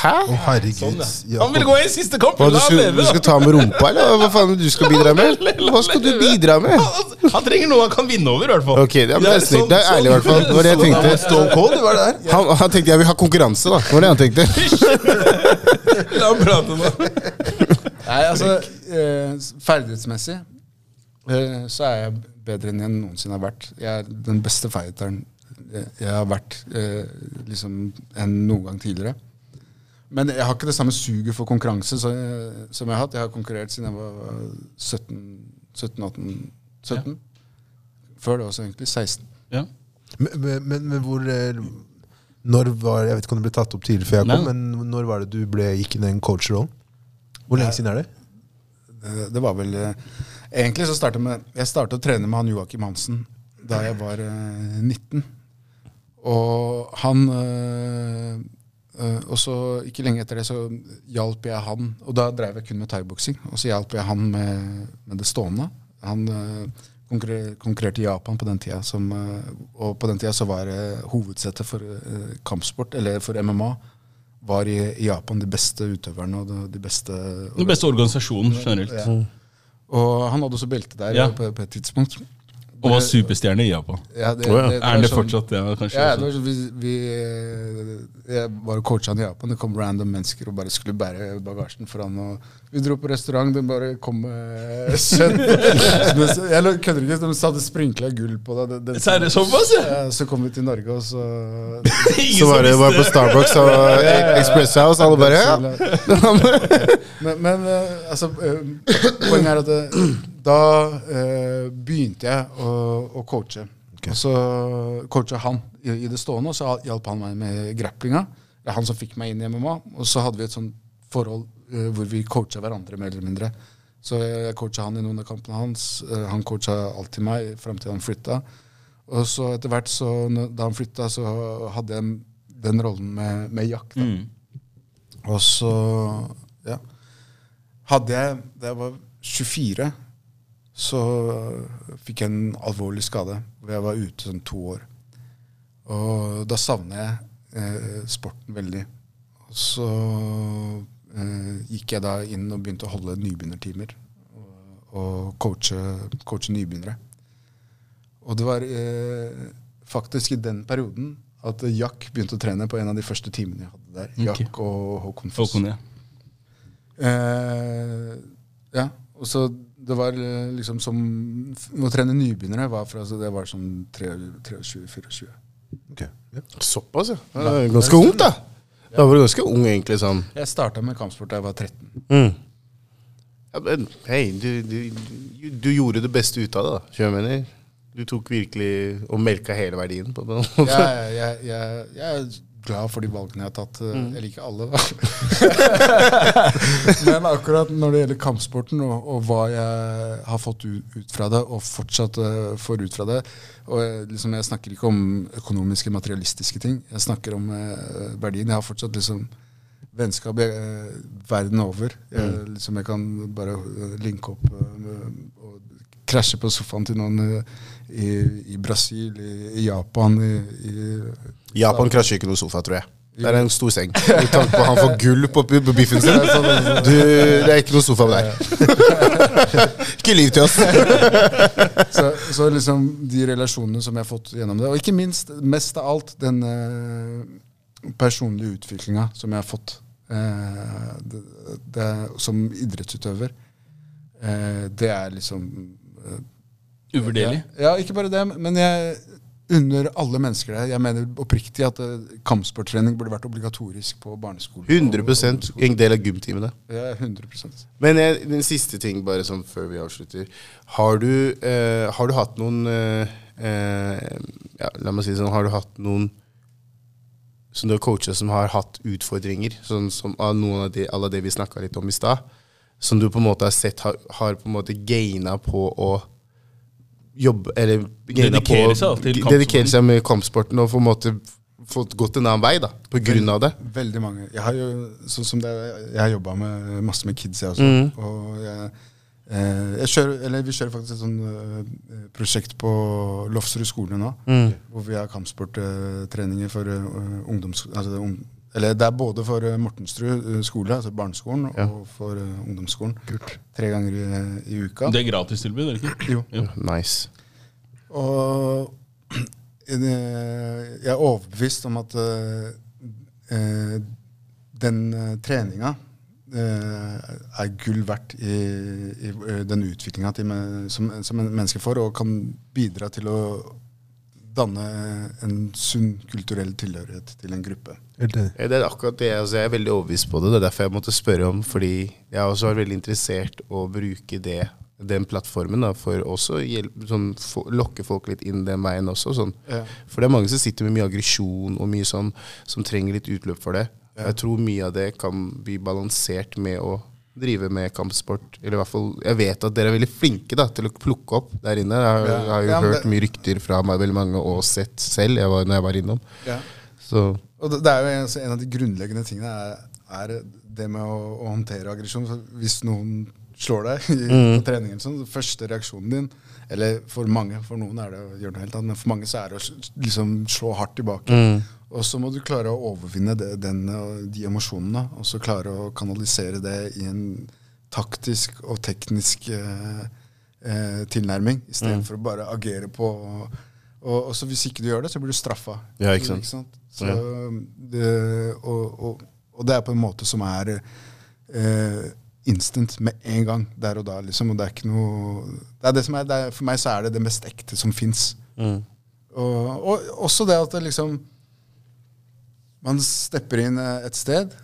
Hæ? Å, herregud. Sånn, Ja. Han vil gå i en siste kamp! Hva, du, skal, leve, du skal ta med rumpa, eller hva faen du skal bidra med? Hva skal du bidra med? Han, han trenger noe han kan vinne over, i hvert fall. Ok, ja, men det er snilt. Det er ærlig, i hvert fall. Det var det jeg tenkte. Stone Cold, det var det der. Han, han tenkte jeg vil ha konkurranse, da. Det var det han tenkte. La ham prate nå. Nei, altså eh, Ferdighetsmessig eh, så er jeg bedre enn jeg noensinne har vært. Jeg er den beste fighteren jeg, jeg har vært eh, liksom enn noen gang tidligere. Men jeg har ikke det samme suget for konkurranse så, som jeg har hatt. Jeg har konkurrert siden jeg var 17, 17 18, 17. Før det også, egentlig. 16. Ja. Men, men, men, hvor eh, Når var Jeg vet ikke om det ble tatt opp tidligere før jeg kom, Nei. men når var det du ble, gikk inn i den coach-rollen? Hvor lenge siden er det? Det, Det var vel eh, Egentlig så startet med Jeg startet å trene med han Joakim Hansen da jeg var eh, 19. Og han eh, eh, Og så ikke lenge etter det så hjalp jeg han Og da drev jeg kun med thaiboksing. Og så hjalp jeg han med, med det stående. Han eh, konkurrer- konkurrerte i Japan på den tida. Som, eh, og på den tida så var eh, hovedsettet for eh, kampsport, eller for MMA, var i, Japan de beste utøverne og de beste Den beste organisasjonen generelt. ja. Og han hadde også belte der Ja. på, på et tidspunkt. Og var superstjerne i Japan. Ja, det, det, det Er han det sånn- fortsatt? Ja, kanskje. Ja, var vi, vi, eh, jeg var og coacha han i Japan. Det kom random mennesker og bare skulle bære bagasjen for han. Og vi dro på restaurant, den bare kom med kjøtt. jeg lo- kødder ikke, de hadde sprinkla gull på det. Den, den, Så det såpass, ja? ja, så kom vi til Norge, og så Så var det bare på. Starbucks og Express House, alle bare ja. men, men eh, altså, eh, poenget er at det, da eh, begynte jeg å, å coache. Og så coacha han i, i det stående, og så hjalp han meg med grapplinga. Det er han som fikk meg inn i MMA. Og så hadde vi et sånt forhold eh, hvor vi coacha hverandre, mer eller mindre. Så jeg coacha han i noen av kampene hans. Eh, han coacha alltid meg fram til han flytta. Og så etter hvert, så, da han flytta, så hadde jeg den rollen med, med Jack. Mm. Og så ja. hadde jeg Da jeg var 24, så fikk jeg en alvorlig skade. Hvor jeg var ute sånn to år. Og da savner jeg eh, sporten veldig. Og så eh, gikk jeg da inn og begynte å holde nybegynnertimer. Og, og coache, coache nybegynnere. Og det var eh, faktisk i den perioden at Jack begynte å trene på en av de første timene jeg hadde der. Okay. Jack og Håkon Foss. Håkon, ja. Eh, ja, og så det var eh, liksom som Å trene nybegynnere var fra så det var sånn 23-24. Okay. ja. Såpass, ja. Det er ganske ungt, da. Da var du ganske ung, egentlig. sånn. Jeg starta med kampsport da jeg var 13. Mm. Ja, men hei, du, du, du, gjorde det beste ut av det, da. Skjønner du jeg mener? Du tok virkelig og melka hele verdien på det. ja, jeg, jeg, jeg glad for de valgene jeg har tatt. eller ikke alle, da. Men akkurat når det gjelder kampsporten og, og hva jeg har fått ut, fra det, og fortsatt eh, får ut fra det og jeg, liksom, jeg snakker ikke om økonomiske, materialistiske ting. Jeg snakker om eh, verdien. Jeg har fortsatt liksom vennskap eh, verden over. Jeg, liksom, jeg kan bare eh, linke opp eh, og krasje på sofaen til noen eh, i, i Brasil, i, i Japan, i, i Japan krasjer ikke noe sofa, tror jeg. Det er en stor seng. Med tanke på han får gull på, på biffen sin. Du, det er ikke noe sofa der. ikke lyv til oss. så, så liksom de relasjonene som jeg har fått gjennom det, og ikke minst, mest av alt, den eh, personlige utviklinga som jeg har fått eh, det, det, som idrettsutøver, eh, det er liksom eh, Uvurderlig. Ja, ja, ikke bare det, men jeg unner alle mennesker der. Jeg mener oppriktig at eh, kampsporttrening burde vært obligatorisk på barneskolen. 100% en del av gymtimene. Ja, 100% Men jeg, den siste ting, bare sånn før vi avslutter. Har du, eh, har du hatt noen eh, eh, ja, La meg si det sånn. Har du hatt noen som du har coacha som har hatt utfordringer? Sånn som av noen av de, alle det vi snakka litt om i stad. Som du på en måte har sett har, har på en måte gaina på å jobbe Eller Dedikere seg til Dedikere seg med kampsporten og på en måte fått gått en annen vei, da. På grunn av det. Veldig mange. Jeg har jo, sånn som det, jeg har jobba masse med kids, jeg også. Mm. Og jeg, eh, jeg kjører, eller vi kjører faktisk et sånt eh, prosjekt på Lofsrud skole nå. Hvor vi har kampsporttreninger for uh, ungdoms... Altså, ung, eller det er både for eh, Mortensrud eh, skole, altså barneskolen, Ja. og for ungdomsskolen. ungdomsskolen. Tre ganger i, i uka. Det er gratistilbud, er det ikke? Jo. Jo. Nice. Og eh, jeg er overbevist om at eh, eh, den eh, treninga uh, er gull verdt i, i eh, den utviklinga som, som en menneske får, og kan bidra til å danne en sunn kulturell tilhørighet til en gruppe. Ja, det er akkurat det. Altså, jeg er veldig overbevist på det. Det er derfor jeg måtte spørre om, fordi jeg også er veldig interessert å bruke det, den plattformen da, for også å sånn, lokke folk litt inn den veien også. Sånn. Ja. For det er mange som sitter med mye aggresjon og mye sånn, som trenger litt utløp for det. Jeg tror mye av det kan bli balansert med å drive med kampsport. Eller i hvert fall, Jeg vet at dere er veldig flinke da, til å plukke opp der inne. Jeg har, Ja. jeg har jo Ja, hørt det- mye rykter fra meg, veldig mange og sett selv jeg var, når jeg var innom. Ja. Så Og det, det er jo en, en av de grunnleggende tingene er, er det med å, å håndtere aggresjon. Hvis noen slår deg i, på treningen, sånn, første reaksjonen din Eller for mange, for noen er det å gjøre noe helt annet, men for mange så er det å liksom slå hardt tilbake. Og så må du klare å overvinne det, den, de emosjonene, og så klare å kanalisere det i en taktisk og teknisk eh, eh, tilnærming, istedenfor for å bare agere på og, og så Hvis ikke du gjør det, så blir du straffa. Ja, ikke sant. Så, det, og, og, det er på en måte som er eh, instant med en gang, der og da. liksom, og det er ikke noe det er det som er, det er, For meg så er det det mest ekte som fins. Og, og også det at det liksom Man stepper inn eh, et sted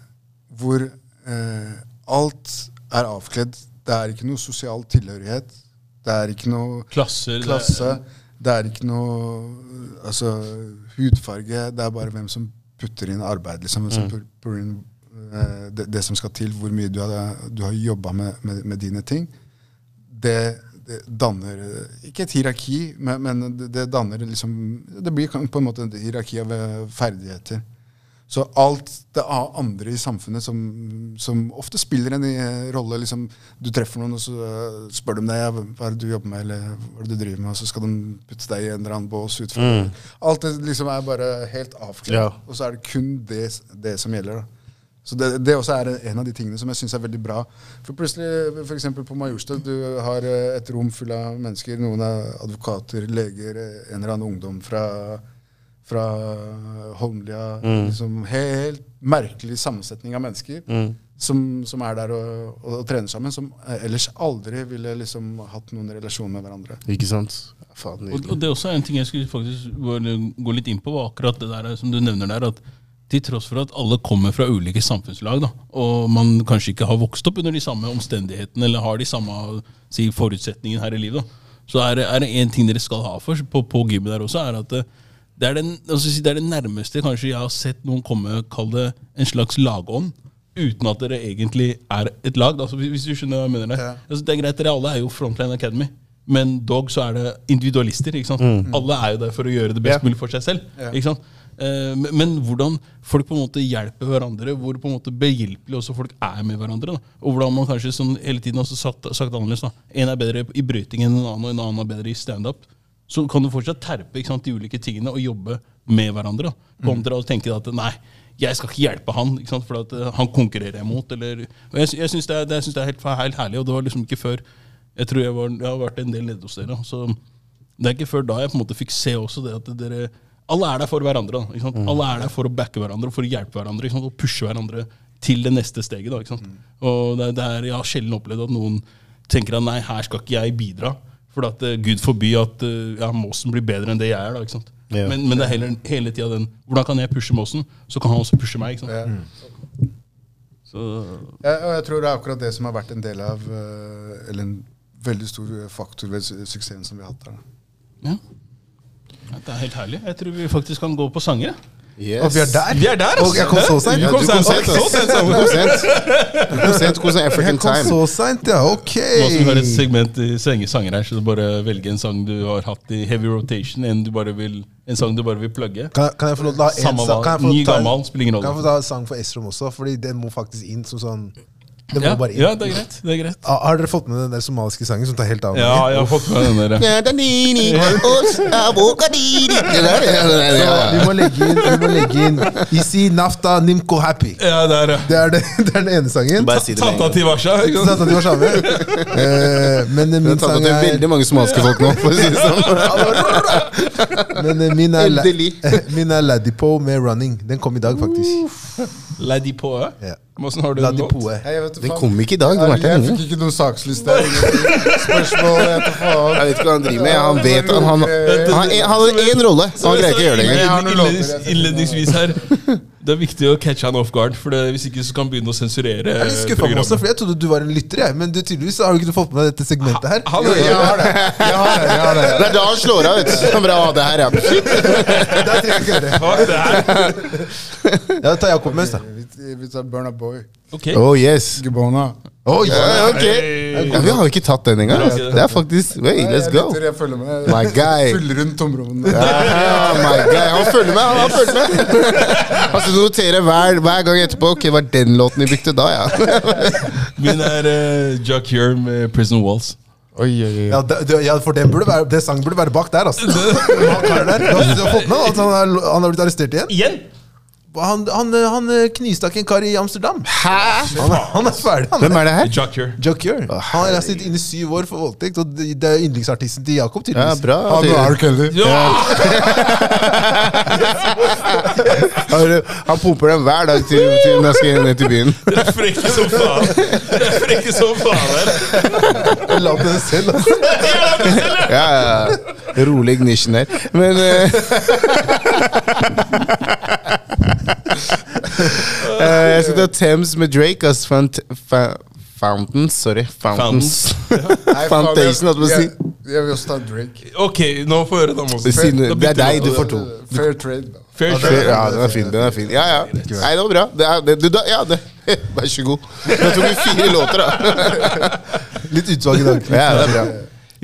hvor eh, alt er avkledd. Det er ikke noe sosial tilhørighet. Det er ikke noe Klasser. det- klasse. Det er ikke noe altså, hudfarge. Det er bare hvem som putter inn arbeid. Liksom, som mm. putter inn, eh, det, det som skal til, hvor mye du har, du har jobba med, med, med dine ting. Det, det danner eh, ikke et hierarki, men, men det, det danner liksom Det blir på en måte et hierarki av ferdigheter. Så alt det andre i samfunnet som, som ofte spiller en eh, rolle liksom, Du treffer noen, og så eh, spør de deg hva er det du jobber med, eller hva er det du driver med, og så skal de putte deg i en eller annen bås ut fra Alt det liksom er bare helt avklart, Ja. og så er det kun det, det som gjelder. da. Så det, det også er en av de tingene som jeg syns er veldig bra. For plutselig, f.eks. på Majorstuen, du har eh, et rom full av mennesker. Noen er advokater, leger, en eller annen ungdom fra, fra Holmlia. Liksom helt merkelig sammensetning av mennesker som, som er der og, og, og trener sammen. Som eh, ellers aldri ville liksom hatt noen relasjon med hverandre. Ikke sant? Faen, Og, og det er også en ting jeg skulle faktisk gå litt inn på, var akkurat det der som du nevner der. at til tross for at alle kommer fra ulike samfunnslag, da, og man kanskje ikke har vokst opp under de samme omstendighetene eller har de samme si, forutsetningene her i livet, da, så er det, er det en ting dere skal ha for på, på gymmet der også, er at det, er den, altså, si, det er det nærmeste kanskje jeg har sett noen komme, kall det en slags lagånd, uten at dere egentlig er et lag. Altså, hvis hvis du skjønner hva jeg mener. det. Ja. Altså, det er greit, Dere alle er jo Frontline Academy, men dog så er det individualister. ikke sant? Alle er jo der for å gjøre det best Ja. mulig for seg selv. Ja. ikke sant? Eh, men, men hvordan folk på en måte hjelper hverandre, hvor på en måte behjelpelig også folk er med hverandre. Da. Og hvordan man kanskje sånn hele tiden også sagt, sagt annerledes. da. En er bedre i bryting enn en annen, og en annen er bedre i standup. Så kan du fortsatt terpe sant, de ulike tingene og jobbe med hverandre. Kontra mm. å tenke at nei, jeg skal ikke hjelpe han, ikke sant, for at eh, han konkurrerer jeg mot. Eller, og jeg, jeg syns det, det, det er helt, helt herlig, og det var liksom ikke før Jeg tror jeg, var, jeg har vært en del nede hos dere. Så det er ikke før da jeg på en måte fikk se også det at dere Alle er der for hverandre. da, sant? Alle er der for å backe hverandre, for å hjelpe hverandre og pushe hverandre til det neste steget. da, sant? Og det, det er, Jeg har sjelden opplevd at noen tenker at nei, her skal ikke jeg bidra. For at uh, Gud forby at uh, ja, Måsen blir bedre enn det jeg er. da, ikke sant? Ja. Men, men det er heller, hele tida den Hvordan kan jeg pushe Måsen, så kan han også pushe meg. ikke sant? Ja. Så, Ja, og jeg tror det er akkurat det som har vært en del av eh, Eller en veldig stor faktor ved su- suksessen som vi har hatt der. da. ja. Ja, Det er helt herlig. Jeg tror vi faktisk kan gå på sanger. Yes. Og vi er der! Vi er der. Og jeg kom så seint. Ja, Du kom du sent, sent, så sent, Du kom sent. Du African Time. Jeg kom så seint, ja. Ok. Nå som vi har et segment i sanger her, så du bare velge en sang du har hatt i heavy rotation, en, du bare vil, en sang du bare vil plugge. Kan, kan jeg få lov til å ha en sang? Ny, gammel, spiller ingen Kan jeg rolle. få ta en sang for Esrom også? Fordi den må faktisk inn som sånn Må Ja, bare inn. ja, det er greit. det er greit. Ah, Har dere fått med den der somaliske sangen som tar helt av? Ja, det? jeg har fått med den der. Vi må legge inn, vi må legge inn Isi Nafta Nimko Happy. Ja, der, ja. Det er, det, det er den ene sangen. Bare si det gang. til at de var samme. Eh, men eh, Det min sang er til er veldig mange somaliske folk nå, for å si det sånn. Men eh, min er, min er Ladipo med 'Running'. Den kom i dag, faktisk. Ladipo, ja? Ja. Hvordan har du. Hei, jeg vet Den kom ikke i dag. Den Jeg fikk ikke noen saksliste. Spørsmål, jeg vet faen. Jeg vet ikke hva han driver med. Han vet han, han, han, har en- han hadde én rolle, så han greier ikke å gjøre det engang. Jeg jeg Innledningsvis her Det er viktig å catche han off guard, for det, hvis ikke så kan han begynne å sensurere Jeg er litt skuffa også, for jeg trodde du var en lytter, jeg. Men du, tydeligvis har du ikke fått med deg dette segmentet her. Ha, Jo, jeg har det. Jeg har det, jeg har det. Det er da han slår av, vet du. «Å, det her, ja. Der trenger jeg ikke det. Ja, da tar Jakob mest, da. Vi, tar Burna Boy. Ok. Oh yes. Gubona. Oi, Ja, ok. Hey. Ja, vi har jo ikke tatt den engang. altså. Det er faktisk Wait, let's go. Jeg, følger med. My guy. Fyller rundt tomrommene. Ja, my guy. Han følger med, han, følger med. Han skal notere hver, hver gang etterpå. Ok, var den låten vi brukte da, ja? Min er uh, Jack Here med Prison Walls. Oi, oi, oi. Ja, det, det, ja, for den burde være, det sangen burde være bak der, altså. Bak der. Du har, du har fått med at han, er, han har blitt arrestert igjen? Igjen? Han, han, han knivstakk en kar i Amsterdam. Hæ? Han, er- han er ferdig, han. Hvem er det her? Jocker. Jocker. Han har sittet inne i syv år for voldtekt, og det er yndlingsartisten til Jakob, Ja, tydeligvis. bra. Han og R. Kelly. Ja! Han, pumper den hver dag til, til når han skal ned til byen. Det er frekke som faen. Det er frekke som faen her. La på det selv, altså. Ja, ja. Rolig ignition der. Men eh, Jeg skal ta Thames med Drake, ass. Fant, fa, Fountains, sorry. Fountains. Fountains. Foundation, holdt jeg på å si. Jeg, jeg vil også ta Drake. Ok, nå får jeg høre den også. Siden, det er deg, du får to. Fair trade. da. Fair Ja, trade. ja, den er fin. den er fin Ja, ja. Nei, det var bra. Det er, det, du, da, ja, det. Vær så god. Nå tok vi fire låter, da. Litt utvalg i dag. Ja, det er bra.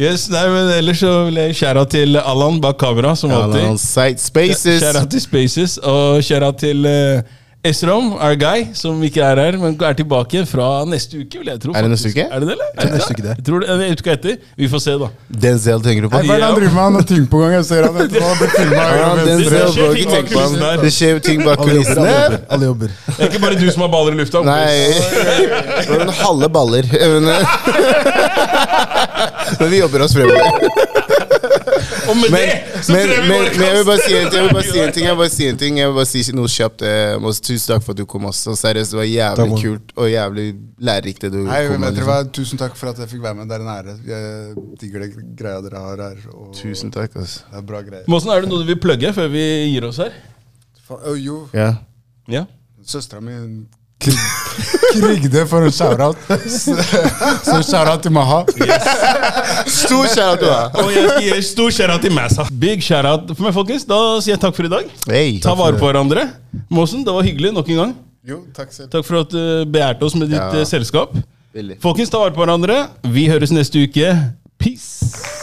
Yes, nei, men Ellers så vil jeg skjære til Allan bak kamera, som alltid. spaces. Skjære til Spaces, og skjære til uh, Esrom, our guy, som ikke er her, men er tilbake fra neste uke, vil jeg tro. Er det neste uke? Er det det, eller? Er Det neste uke, det. Jeg tror det er uka etter. Vi får se, da. Denzel tenker du på? Hva er det han driver med? Han har ting på gang. Jeg ser han etterpå har blitt filma. Ja, Det. Det skjer ting bak kulissene. Alle jobber. Det er ikke bare du som har baller i lufta. Nei. Det er en halve baller. Men, men vi jobber oss fremover. Og med Men, det så men, tror jeg vi men, bare men jeg vil bare si en ting. Jeg vil bare si en ting Jeg vil bare si, en ting. Jeg vil bare si noe kjapt. eh, Tusen takk for at du kom. Også. Og Seriøst, det var jævlig man. kult og jævlig lærerikt det du Hei, kom men med. Liksom. Tusen takk for at jeg fikk være med. Det er en ære. Jeg digger det greia dere har her. Og Tusen takk. ass. Det er bra greier. Måsen, er det noe du vil plugge før vi gir oss her? Fa- Å, jo, Ja. Ja. søstera mi krigde for en shout-out. Så shout-out til Maha. Stor shout-out er. Og jeg skal gi stor shout-out til Massa. Big shout-out for meg, folkens. Da sier jeg takk for i dag. Hey. Ta vare på hverandre. Måsen, det var hyggelig nok en gang. Jo, takk selv. Takk for at du begjærte oss med ditt Ja. eh, selskap. Veldig. Folkens, ta vare på hverandre. Vi høres neste uke. Peace.